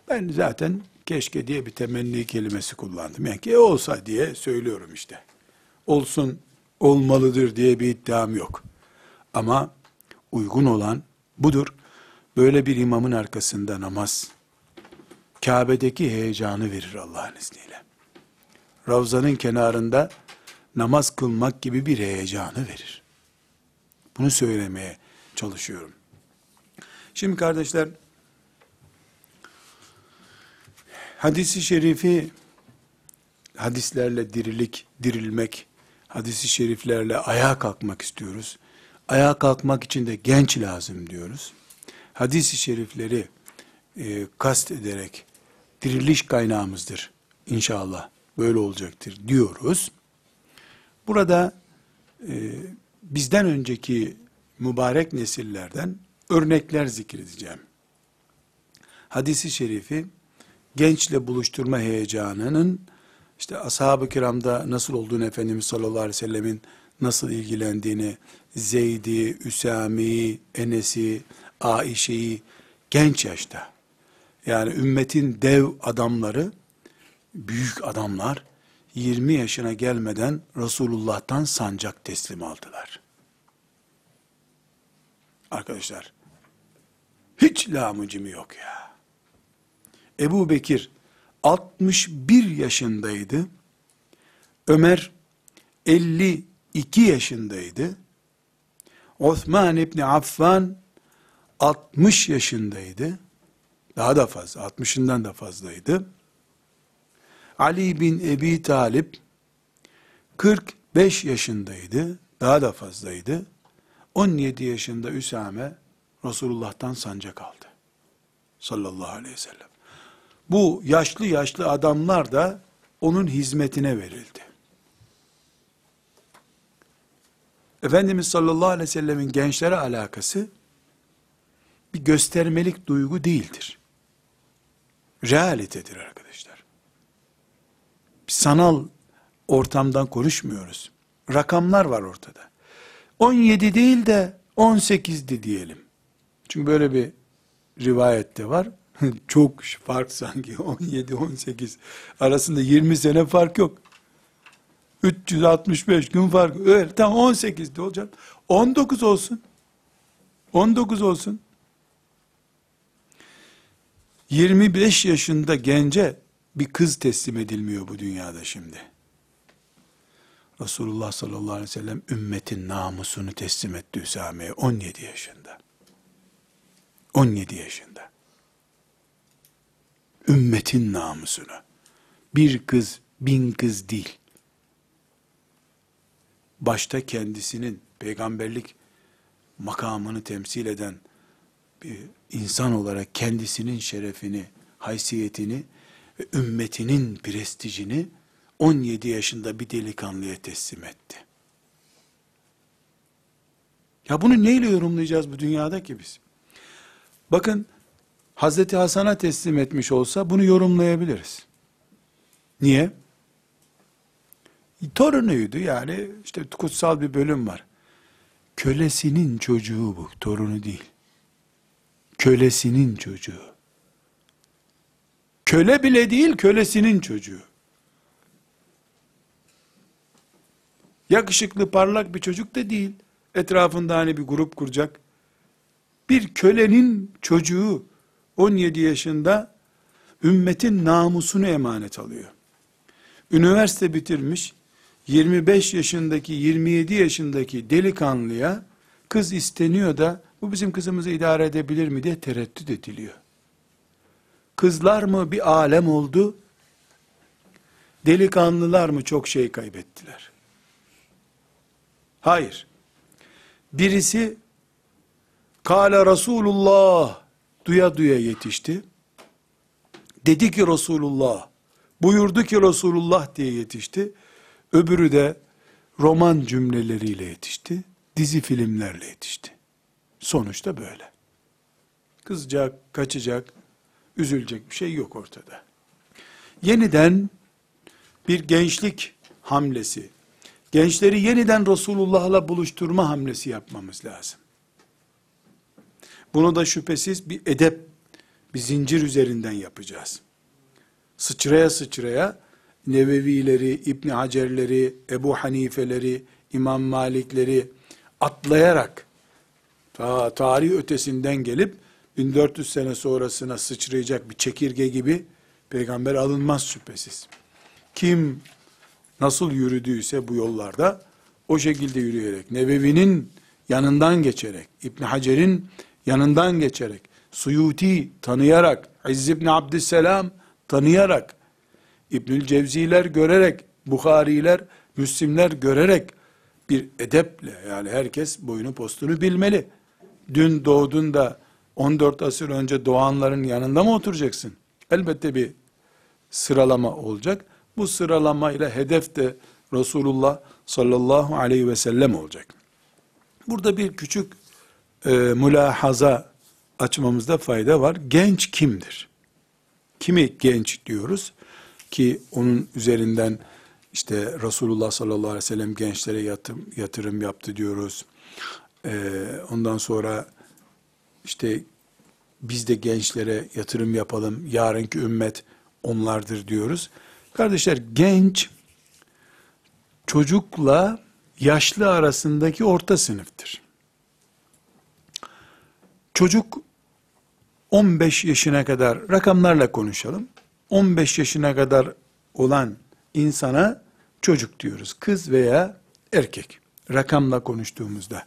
Ben zaten keşke diye bir temenni kelimesi kullandım. Yani ki olsa diye söylüyorum işte. Olsun, olmalıdır diye bir iddiam yok. Ama uygun olan budur. Böyle bir imamın arkasında namaz, Kabe'deki heyecanı verir Allah'ın izniyle. Ravzanın kenarında namaz kılmak gibi bir heyecanı verir. Bunu söylemeye çalışıyorum. Şimdi kardeşler, hadisi şerifi, hadislerle dirilik, dirilmek, hadisi şeriflerle ayağa kalkmak istiyoruz. Ayağa kalkmak için de genç lazım diyoruz. Hadisi şerifleri e, kast ederek diriliş kaynağımızdır inşallah böyle olacaktır diyoruz. Burada e, bizden önceki mübarek nesillerden örnekler zikredeceğim. Hadisi şerifi gençle buluşturma heyecanının işte ashab-ı kiramda nasıl olduğunu Efendimiz sallallahu aleyhi ve sellemin nasıl ilgilendiğini, Zeyd'i, Üsami'yi, Enes'i, Aişe'yi genç yaşta, yani ümmetin dev adamları, büyük adamlar, 20 yaşına gelmeden Resulullah'tan sancak teslim aldılar. Arkadaşlar, hiç lamucimi yok ya. Ebu Bekir 61 yaşındaydı. Ömer 52 yaşındaydı. Osman İbni Affan 60 yaşındaydı. Daha da fazla, 60'ından da fazlaydı. Ali bin Ebi Talip 45 yaşındaydı. Daha da fazlaydı. 17 yaşında Üsame Resulullah'tan sancak aldı. Sallallahu aleyhi ve sellem. Bu yaşlı yaşlı adamlar da onun hizmetine verildi. Efendimiz sallallahu aleyhi ve sellemin gençlere alakası bir göstermelik duygu değildir. Realitedir arkadaşlar. Sanal ortamdan konuşmuyoruz. Rakamlar var ortada. 17 değil de 18'di diyelim. Çünkü böyle bir rivayette var. Çok fark sanki 17-18 arasında 20 sene fark yok. 365 gün fark. Öyle tam 18'de olacak. 19 olsun. 19 olsun. 25 yaşında gence bir kız teslim edilmiyor bu dünyada şimdi. Resulullah sallallahu aleyhi ve sellem ümmetin namusunu teslim etti Üsame'ye 17 yaşında. 17 yaşında. Ümmetin namusunu. Bir kız, bin kız değil. Başta kendisinin peygamberlik makamını temsil eden bir insan olarak kendisinin şerefini, haysiyetini ve ümmetinin prestijini 17 yaşında bir delikanlıya teslim etti. Ya bunu neyle yorumlayacağız bu dünyada ki biz? Bakın Hazreti Hasan'a teslim etmiş olsa bunu yorumlayabiliriz. Niye? Torunuydu yani işte kutsal bir bölüm var. Kölesinin çocuğu bu, torunu değil. Kölesinin çocuğu. Köle bile değil, kölesinin çocuğu. Yakışıklı, parlak bir çocuk da değil. Etrafında hani bir grup kuracak. Bir kölenin çocuğu 17 yaşında ümmetin namusunu emanet alıyor. Üniversite bitirmiş 25 yaşındaki 27 yaşındaki delikanlıya kız isteniyor da bu bizim kızımızı idare edebilir mi diye tereddüt ediliyor. Kızlar mı bir alem oldu? Delikanlılar mı çok şey kaybettiler? Hayır. Birisi Kale Resulullah duya duya yetişti. Dedi ki Resulullah, buyurdu ki Resulullah diye yetişti. Öbürü de roman cümleleriyle yetişti. Dizi filmlerle yetişti. Sonuçta böyle. Kızacak, kaçacak, üzülecek bir şey yok ortada. Yeniden bir gençlik hamlesi, gençleri yeniden Resulullah'la buluşturma hamlesi yapmamız lazım. Bunu da şüphesiz bir edep, bir zincir üzerinden yapacağız. Sıçraya sıçraya Nevevileri, İbn Hacerleri, Ebu Hanifeleri, İmam Malikleri atlayarak ta tarih ötesinden gelip 1400 sene sonrasına sıçrayacak bir çekirge gibi peygamber alınmaz şüphesiz. Kim nasıl yürüdüyse bu yollarda o şekilde yürüyerek, Nebevi'nin yanından geçerek, İbn Hacer'in yanından geçerek, Suyuti tanıyarak, İzz ibn Abdüsselam tanıyarak, İbnül Cevziler görerek, Bukhariler, Müslimler görerek bir edeple yani herkes boyunu postunu bilmeli. Dün doğdun da 14 asır önce doğanların yanında mı oturacaksın? Elbette bir sıralama olacak. Bu sıralamayla hedef de Resulullah sallallahu aleyhi ve sellem olacak. Burada bir küçük e, mülahaza açmamızda fayda var. Genç kimdir? Kimi genç diyoruz? Ki onun üzerinden işte Resulullah sallallahu aleyhi ve sellem gençlere yatırım, yatırım yaptı diyoruz. Ee, ondan sonra işte biz de gençlere yatırım yapalım. Yarınki ümmet onlardır diyoruz. Kardeşler genç çocukla yaşlı arasındaki orta sınıftır. Çocuk 15 yaşına kadar rakamlarla konuşalım. 15 yaşına kadar olan insana çocuk diyoruz. Kız veya erkek. Rakamla konuştuğumuzda.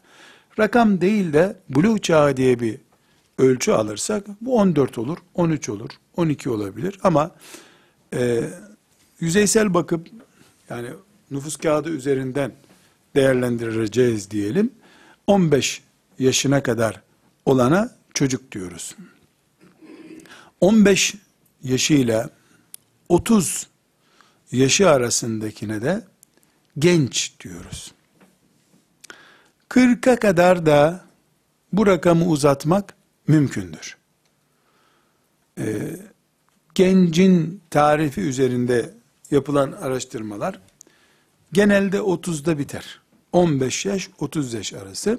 Rakam değil de buluğ çağı diye bir ölçü alırsak bu 14 olur, 13 olur, 12 olabilir ama e, yüzeysel bakıp yani nüfus kağıdı üzerinden değerlendireceğiz diyelim. 15 yaşına kadar olana çocuk diyoruz. 15 yaşıyla 30 yaşı arasındakine de genç diyoruz. 40'a kadar da bu rakamı uzatmak mümkündür. Ee, gencin tarifi üzerinde yapılan araştırmalar genelde 30'da biter. 15 yaş 30 yaş arası.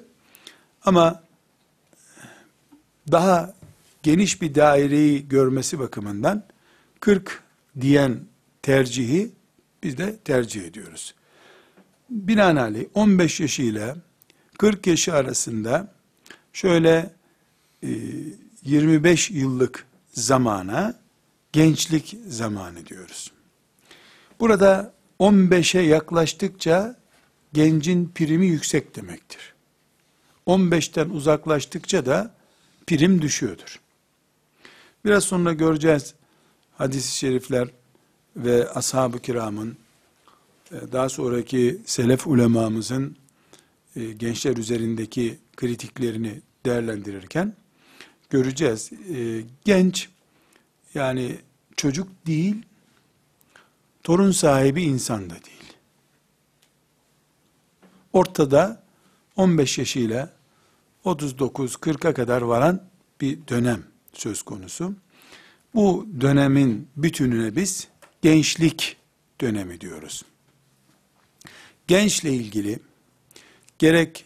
Ama daha geniş bir daireyi görmesi bakımından 40 diyen tercihi biz de tercih ediyoruz. Binaenaleyh 15 yaşıyla 40 yaşı arasında şöyle 25 e, yıllık zamana gençlik zamanı diyoruz. Burada 15'e yaklaştıkça gencin primi yüksek demektir. 15'ten uzaklaştıkça da prim düşüyordur. Biraz sonra göreceğiz hadis-i şerifler ve ashab-ı kiramın e, daha sonraki selef ulemamızın e, gençler üzerindeki kritiklerini değerlendirirken göreceğiz. E, genç yani çocuk değil, torun sahibi insan da değil. Ortada 15 yaşıyla 39-40'a kadar varan bir dönem söz konusu. Bu dönemin bütününe biz gençlik dönemi diyoruz. Gençle ilgili gerek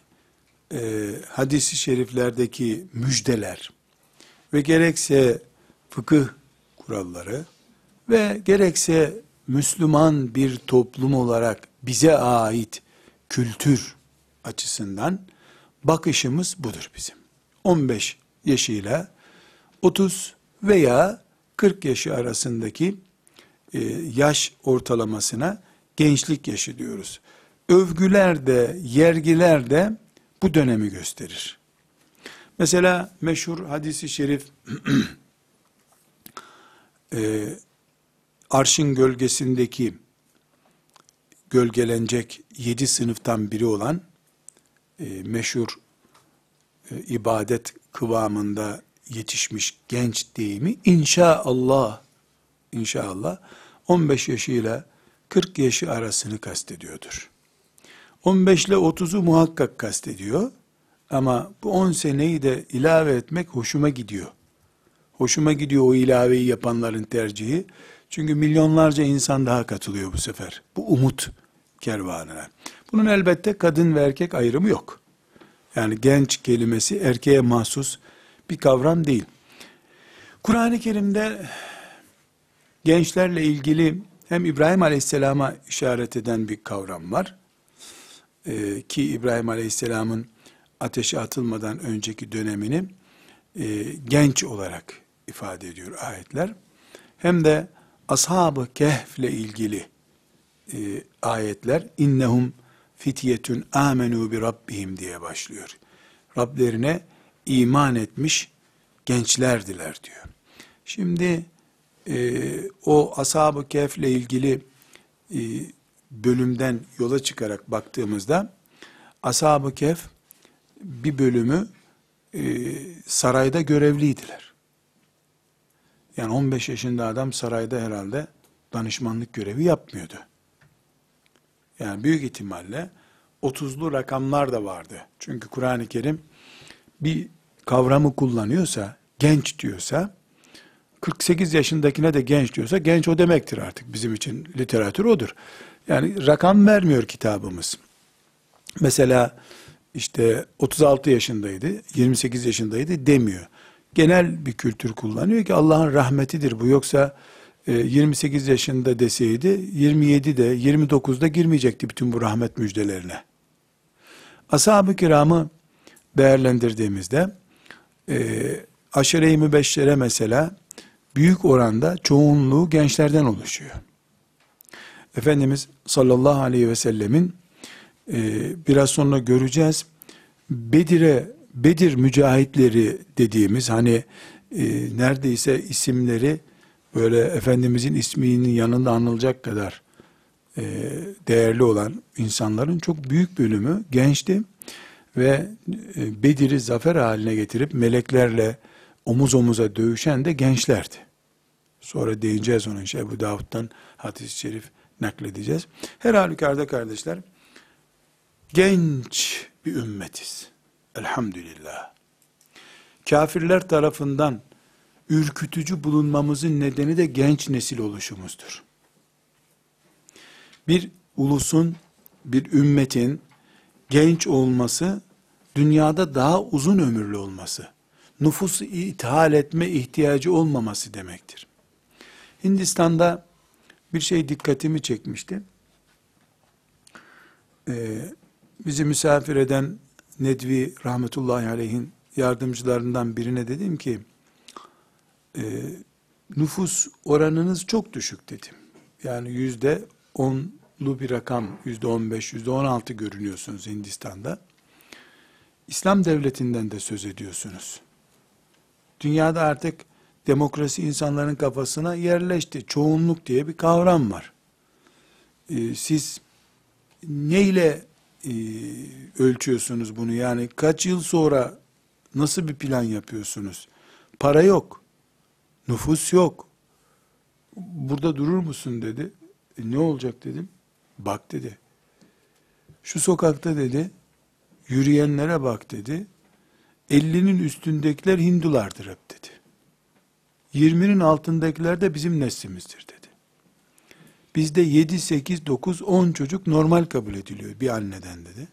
e, hadisi şeriflerdeki müjdeler ve gerekse fıkıh kuralları ve gerekse Müslüman bir toplum olarak bize ait kültür açısından bakışımız budur bizim. 15 yaşıyla 30 veya 40 yaşı arasındaki e, yaş ortalamasına gençlik yaşı diyoruz. Övgüler de, yergiler de bu dönemi gösterir. Mesela meşhur hadisi şerif e, arşın gölgesindeki gölgelenecek yedi sınıftan biri olan e, meşhur e, ibadet kıvamında yetişmiş genç deyimi inşaallah inşallah 15 yaşıyla 40 yaşı arasını kastediyordur. 15 ile 30'u muhakkak kastediyor. Ama bu 10 seneyi de ilave etmek hoşuma gidiyor. Hoşuma gidiyor o ilaveyi yapanların tercihi. Çünkü milyonlarca insan daha katılıyor bu sefer. Bu umut kervanına. Bunun elbette kadın ve erkek ayrımı yok. Yani genç kelimesi erkeğe mahsus bir kavram değil. Kur'an-ı Kerim'de gençlerle ilgili hem İbrahim Aleyhisselam'a işaret eden bir kavram var. Ee, ki İbrahim Aleyhisselam'ın ateşe atılmadan önceki dönemini e, genç olarak ifade ediyor ayetler. Hem de ashab-ı kehf ile ilgili e, ayetler innehum fityetun amenu bi rabbihim diye başlıyor. Rablerine iman etmiş gençlerdiler diyor. Şimdi e, o ashab-ı kehf ile ilgili e, bölümden yola çıkarak baktığımızda ashab-ı kehf bir bölümü e, sarayda görevliydiler. Yani 15 yaşında adam sarayda herhalde danışmanlık görevi yapmıyordu. Yani büyük ihtimalle 30'lu rakamlar da vardı. Çünkü Kur'an-ı Kerim bir kavramı kullanıyorsa, genç diyorsa, 48 yaşındakine de genç diyorsa, genç o demektir artık bizim için literatür odur. Yani rakam vermiyor kitabımız. Mesela işte 36 yaşındaydı, 28 yaşındaydı demiyor. Genel bir kültür kullanıyor ki Allah'ın rahmetidir bu. Yoksa 28 e, yaşında deseydi 27'de 29'da girmeyecekti bütün bu rahmet müjdelerine. Ashab-ı kiramı değerlendirdiğimizde e, aşire-i mübeşşere mesela büyük oranda çoğunluğu gençlerden oluşuyor. Efendimiz sallallahu aleyhi ve sellemin biraz sonra göreceğiz. Bedir'e Bedir mücahitleri dediğimiz hani e, neredeyse isimleri böyle Efendimizin isminin yanında anılacak kadar e, değerli olan insanların çok büyük bölümü gençti ve e, Bedir'i zafer haline getirip meleklerle omuz omuza dövüşen de gençlerdi. Sonra değineceğiz onun şey bu Davud'dan hadis-i şerif nakledeceğiz. Her halükarda kardeşler genç bir ümmetiz. Elhamdülillah. Kafirler tarafından ürkütücü bulunmamızın nedeni de genç nesil oluşumuzdur. Bir ulusun, bir ümmetin genç olması, dünyada daha uzun ömürlü olması, nüfusu ithal etme ihtiyacı olmaması demektir. Hindistan'da bir şey dikkatimi çekmişti. Ee, bizi misafir eden Nedvi rahmetullahi aleyhin yardımcılarından birine dedim ki, e, nüfus oranınız çok düşük dedim. Yani yüzde onlu bir rakam, yüzde on beş, yüzde on altı görünüyorsunuz Hindistan'da. İslam devletinden de söz ediyorsunuz. Dünyada artık demokrasi insanların kafasına yerleşti. Çoğunluk diye bir kavram var. Ee, siz neyle e, ölçüyorsunuz bunu? Yani kaç yıl sonra nasıl bir plan yapıyorsunuz? Para yok. Nüfus yok. Burada durur musun dedi. E, ne olacak dedim. Bak dedi. Şu sokakta dedi, yürüyenlere bak dedi. 50'nin üstündekiler Hindulardır hep dedi. 20'nin altındakiler de bizim neslimizdir dedi. Bizde 7, 8, 9, 10 çocuk normal kabul ediliyor bir anneden dedi.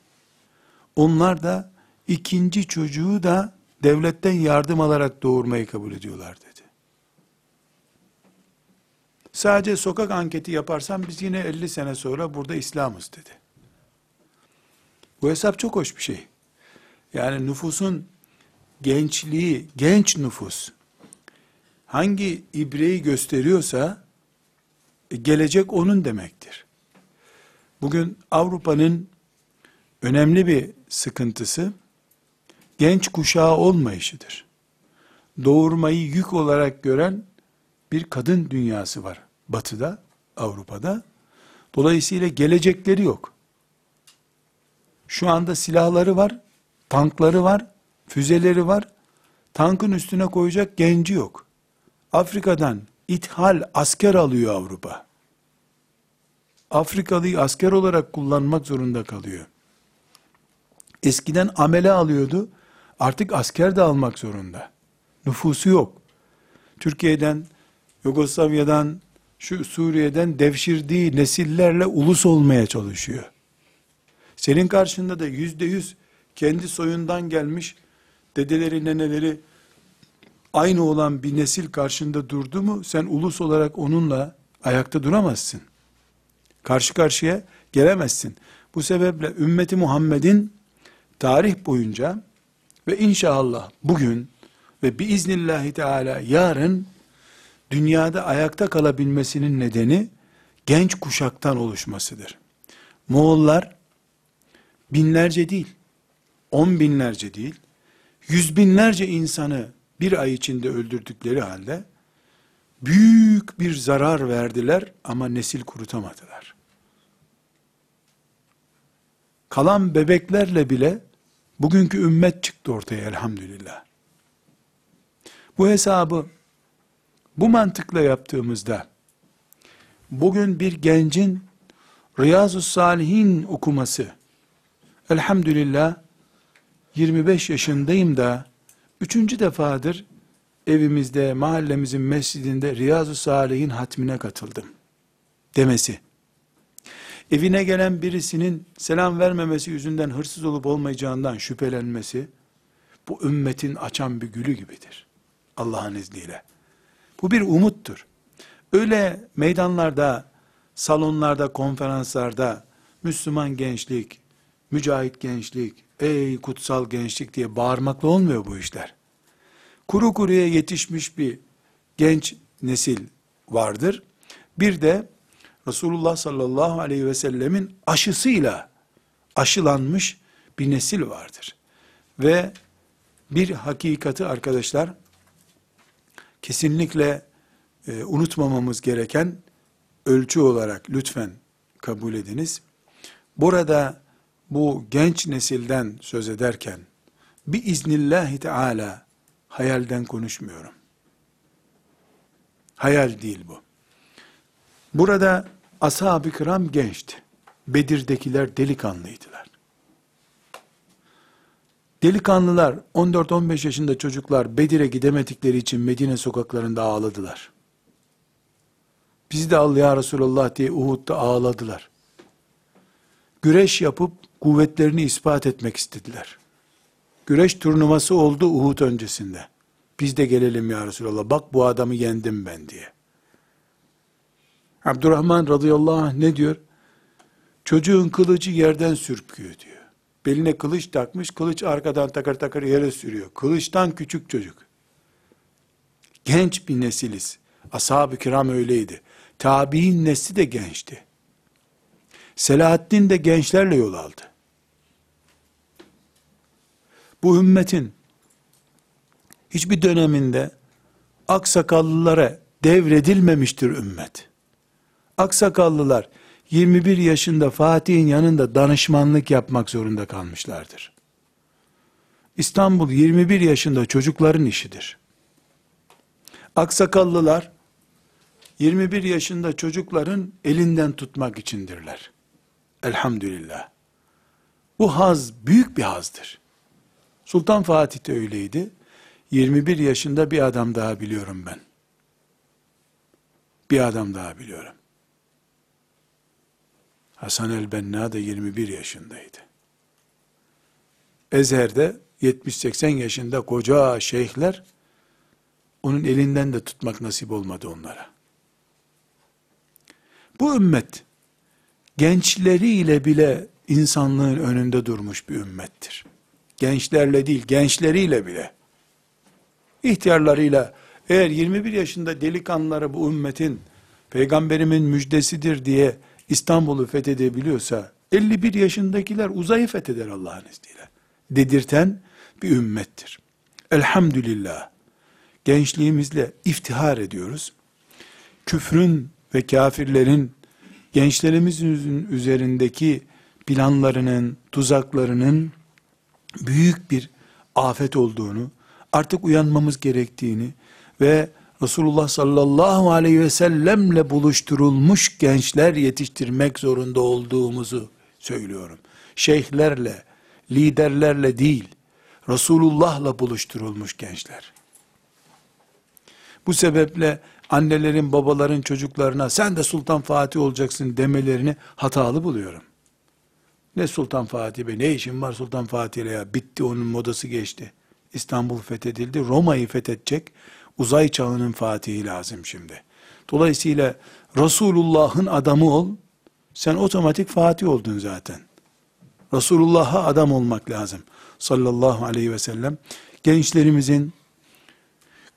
Onlar da ikinci çocuğu da devletten yardım alarak doğurmayı kabul ediyorlar dedi. Sadece sokak anketi yaparsam biz yine 50 sene sonra burada İslam'ız dedi. Bu hesap çok hoş bir şey. Yani nüfusun gençliği, genç nüfus hangi ibreyi gösteriyorsa gelecek onun demektir. Bugün Avrupa'nın önemli bir sıkıntısı genç kuşağı olmayışıdır. Doğurmayı yük olarak gören bir kadın dünyası var batıda, Avrupa'da. Dolayısıyla gelecekleri yok. Şu anda silahları var, tankları var, füzeleri var. Tankın üstüne koyacak genci yok. Afrika'dan ithal asker alıyor Avrupa. Afrikalıyı asker olarak kullanmak zorunda kalıyor. Eskiden amele alıyordu, artık asker de almak zorunda. Nüfusu yok. Türkiye'den, Yugoslavya'dan, şu Suriye'den devşirdiği nesillerle ulus olmaya çalışıyor. Senin karşında da yüzde yüz kendi soyundan gelmiş dedeleri, neneleri aynı olan bir nesil karşında durdu mu sen ulus olarak onunla ayakta duramazsın. Karşı karşıya gelemezsin. Bu sebeple ümmeti Muhammed'in tarih boyunca ve inşallah bugün ve biiznillahi teala yarın dünyada ayakta kalabilmesinin nedeni genç kuşaktan oluşmasıdır. Moğollar binlerce değil, on binlerce değil, yüz binlerce insanı bir ay içinde öldürdükleri halde büyük bir zarar verdiler ama nesil kurutamadılar. Kalan bebeklerle bile bugünkü ümmet çıktı ortaya elhamdülillah. Bu hesabı bu mantıkla yaptığımızda bugün bir gencin Riyazu Salihin okuması elhamdülillah 25 yaşındayım da üçüncü defadır evimizde, mahallemizin mescidinde Riyazu Salihin hatmine katıldım demesi. Evine gelen birisinin selam vermemesi yüzünden hırsız olup olmayacağından şüphelenmesi, bu ümmetin açan bir gülü gibidir. Allah'ın izniyle. Bu bir umuttur. Öyle meydanlarda, salonlarda, konferanslarda Müslüman gençlik, mücahit gençlik, ey kutsal gençlik diye bağırmakla olmuyor bu işler. Kuru kuruya yetişmiş bir genç nesil vardır. Bir de Resulullah sallallahu aleyhi ve sellemin aşısıyla aşılanmış bir nesil vardır. Ve Bir hakikati arkadaşlar kesinlikle e, unutmamamız gereken ölçü olarak lütfen kabul ediniz. Burada bu genç nesilden söz ederken bir iznillahi teala hayalden konuşmuyorum. Hayal değil bu. Burada ashab-ı kiram gençti. Bedir'dekiler delikanlıydılar. Delikanlılar 14-15 yaşında çocuklar Bedir'e gidemedikleri için Medine sokaklarında ağladılar. Bizi de al ya Resulallah diye Uhud'da ağladılar. Güreş yapıp kuvvetlerini ispat etmek istediler. Güreş turnuvası oldu Uhud öncesinde. Biz de gelelim ya Resulallah. Bak bu adamı yendim ben diye. Abdurrahman radıyallahu anh ne diyor? Çocuğun kılıcı yerden sürpüyor diyor. Beline kılıç takmış, kılıç arkadan takır takır yere sürüyor. Kılıçtan küçük çocuk. Genç bir nesiliz. Ashab-ı kiram öyleydi. Tabi'in nesli de gençti. Selahaddin de gençlerle yol aldı. Bu ümmetin hiçbir döneminde aksakallılara devredilmemiştir ümmet. Aksakallılar 21 yaşında Fatih'in yanında danışmanlık yapmak zorunda kalmışlardır. İstanbul 21 yaşında çocukların işidir. Aksakallılar 21 yaşında çocukların elinden tutmak içindirler. Elhamdülillah. Bu haz büyük bir hazdır. Sultan Fatih de öyleydi. 21 yaşında bir adam daha biliyorum ben. Bir adam daha biliyorum. Hasan el-Benna da 21 yaşındaydı. Ezher'de 70-80 yaşında koca şeyhler onun elinden de tutmak nasip olmadı onlara. Bu ümmet gençleriyle bile insanlığın önünde durmuş bir ümmettir. Gençlerle değil, gençleriyle bile. İhtiyarlarıyla eğer 21 yaşında delikanlıları bu ümmetin peygamberimin müjdesidir diye İstanbul'u fethedebiliyorsa 51 yaşındakiler uzayı fetheder Allah'ın izniyle. Dedirten bir ümmettir. Elhamdülillah. Gençliğimizle iftihar ediyoruz. Küfrün ve kafirlerin gençlerimizin üzerindeki planlarının, tuzaklarının büyük bir afet olduğunu, artık uyanmamız gerektiğini ve Resulullah sallallahu aleyhi ve sellemle buluşturulmuş gençler yetiştirmek zorunda olduğumuzu söylüyorum. Şeyhlerle, liderlerle değil, Resulullah'la buluşturulmuş gençler. Bu sebeple annelerin, babaların çocuklarına sen de Sultan Fatih olacaksın demelerini hatalı buluyorum. Ne Sultan Fatih be, ne işin var Sultan Fatih ya, bitti onun modası geçti. İstanbul fethedildi, Roma'yı fethedecek, uzay çağının fatihi lazım şimdi. Dolayısıyla Resulullah'ın adamı ol, sen otomatik fatih oldun zaten. Resulullah'a adam olmak lazım. Sallallahu aleyhi ve sellem. Gençlerimizin,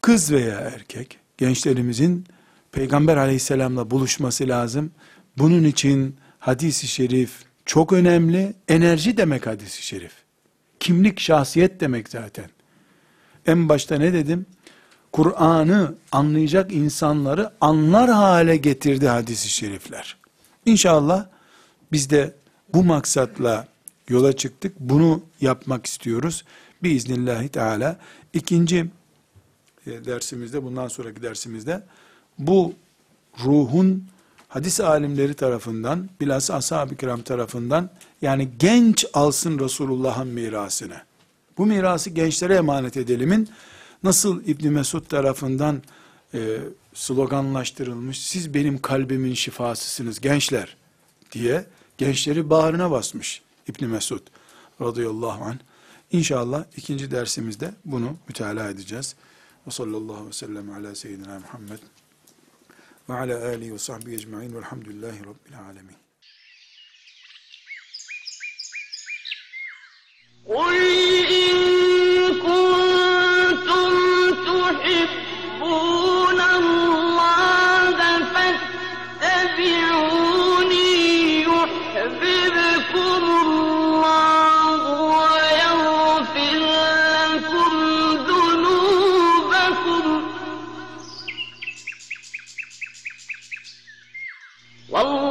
kız veya erkek, gençlerimizin Peygamber aleyhisselamla buluşması lazım. Bunun için hadisi şerif çok önemli. Enerji demek hadisi şerif. Kimlik, şahsiyet demek zaten. En başta ne dedim? Kur'an'ı anlayacak insanları anlar hale getirdi hadisi şerifler. İnşallah biz de bu maksatla yola çıktık. Bunu yapmak istiyoruz. Biiznillahü teala. İkinci e, dersimizde, bundan sonraki dersimizde bu ruhun hadis alimleri tarafından, bilhassa ashab-ı kiram tarafından, yani genç alsın Resulullah'ın mirasını. Bu mirası gençlere emanet edelimin, nasıl İbni Mesud tarafından e, sloganlaştırılmış, siz benim kalbimin şifasısınız gençler diye gençleri bağrına basmış İbni Mesud radıyallahu anh. İnşallah ikinci dersimizde bunu mütalaa edeceğiz. Ve sallallahu ve sellem ala seyyidina Muhammed وعلى آله وصحبه أجمعين والحمد لله رب العالمين. قل إن كنتم تحبون والله غفور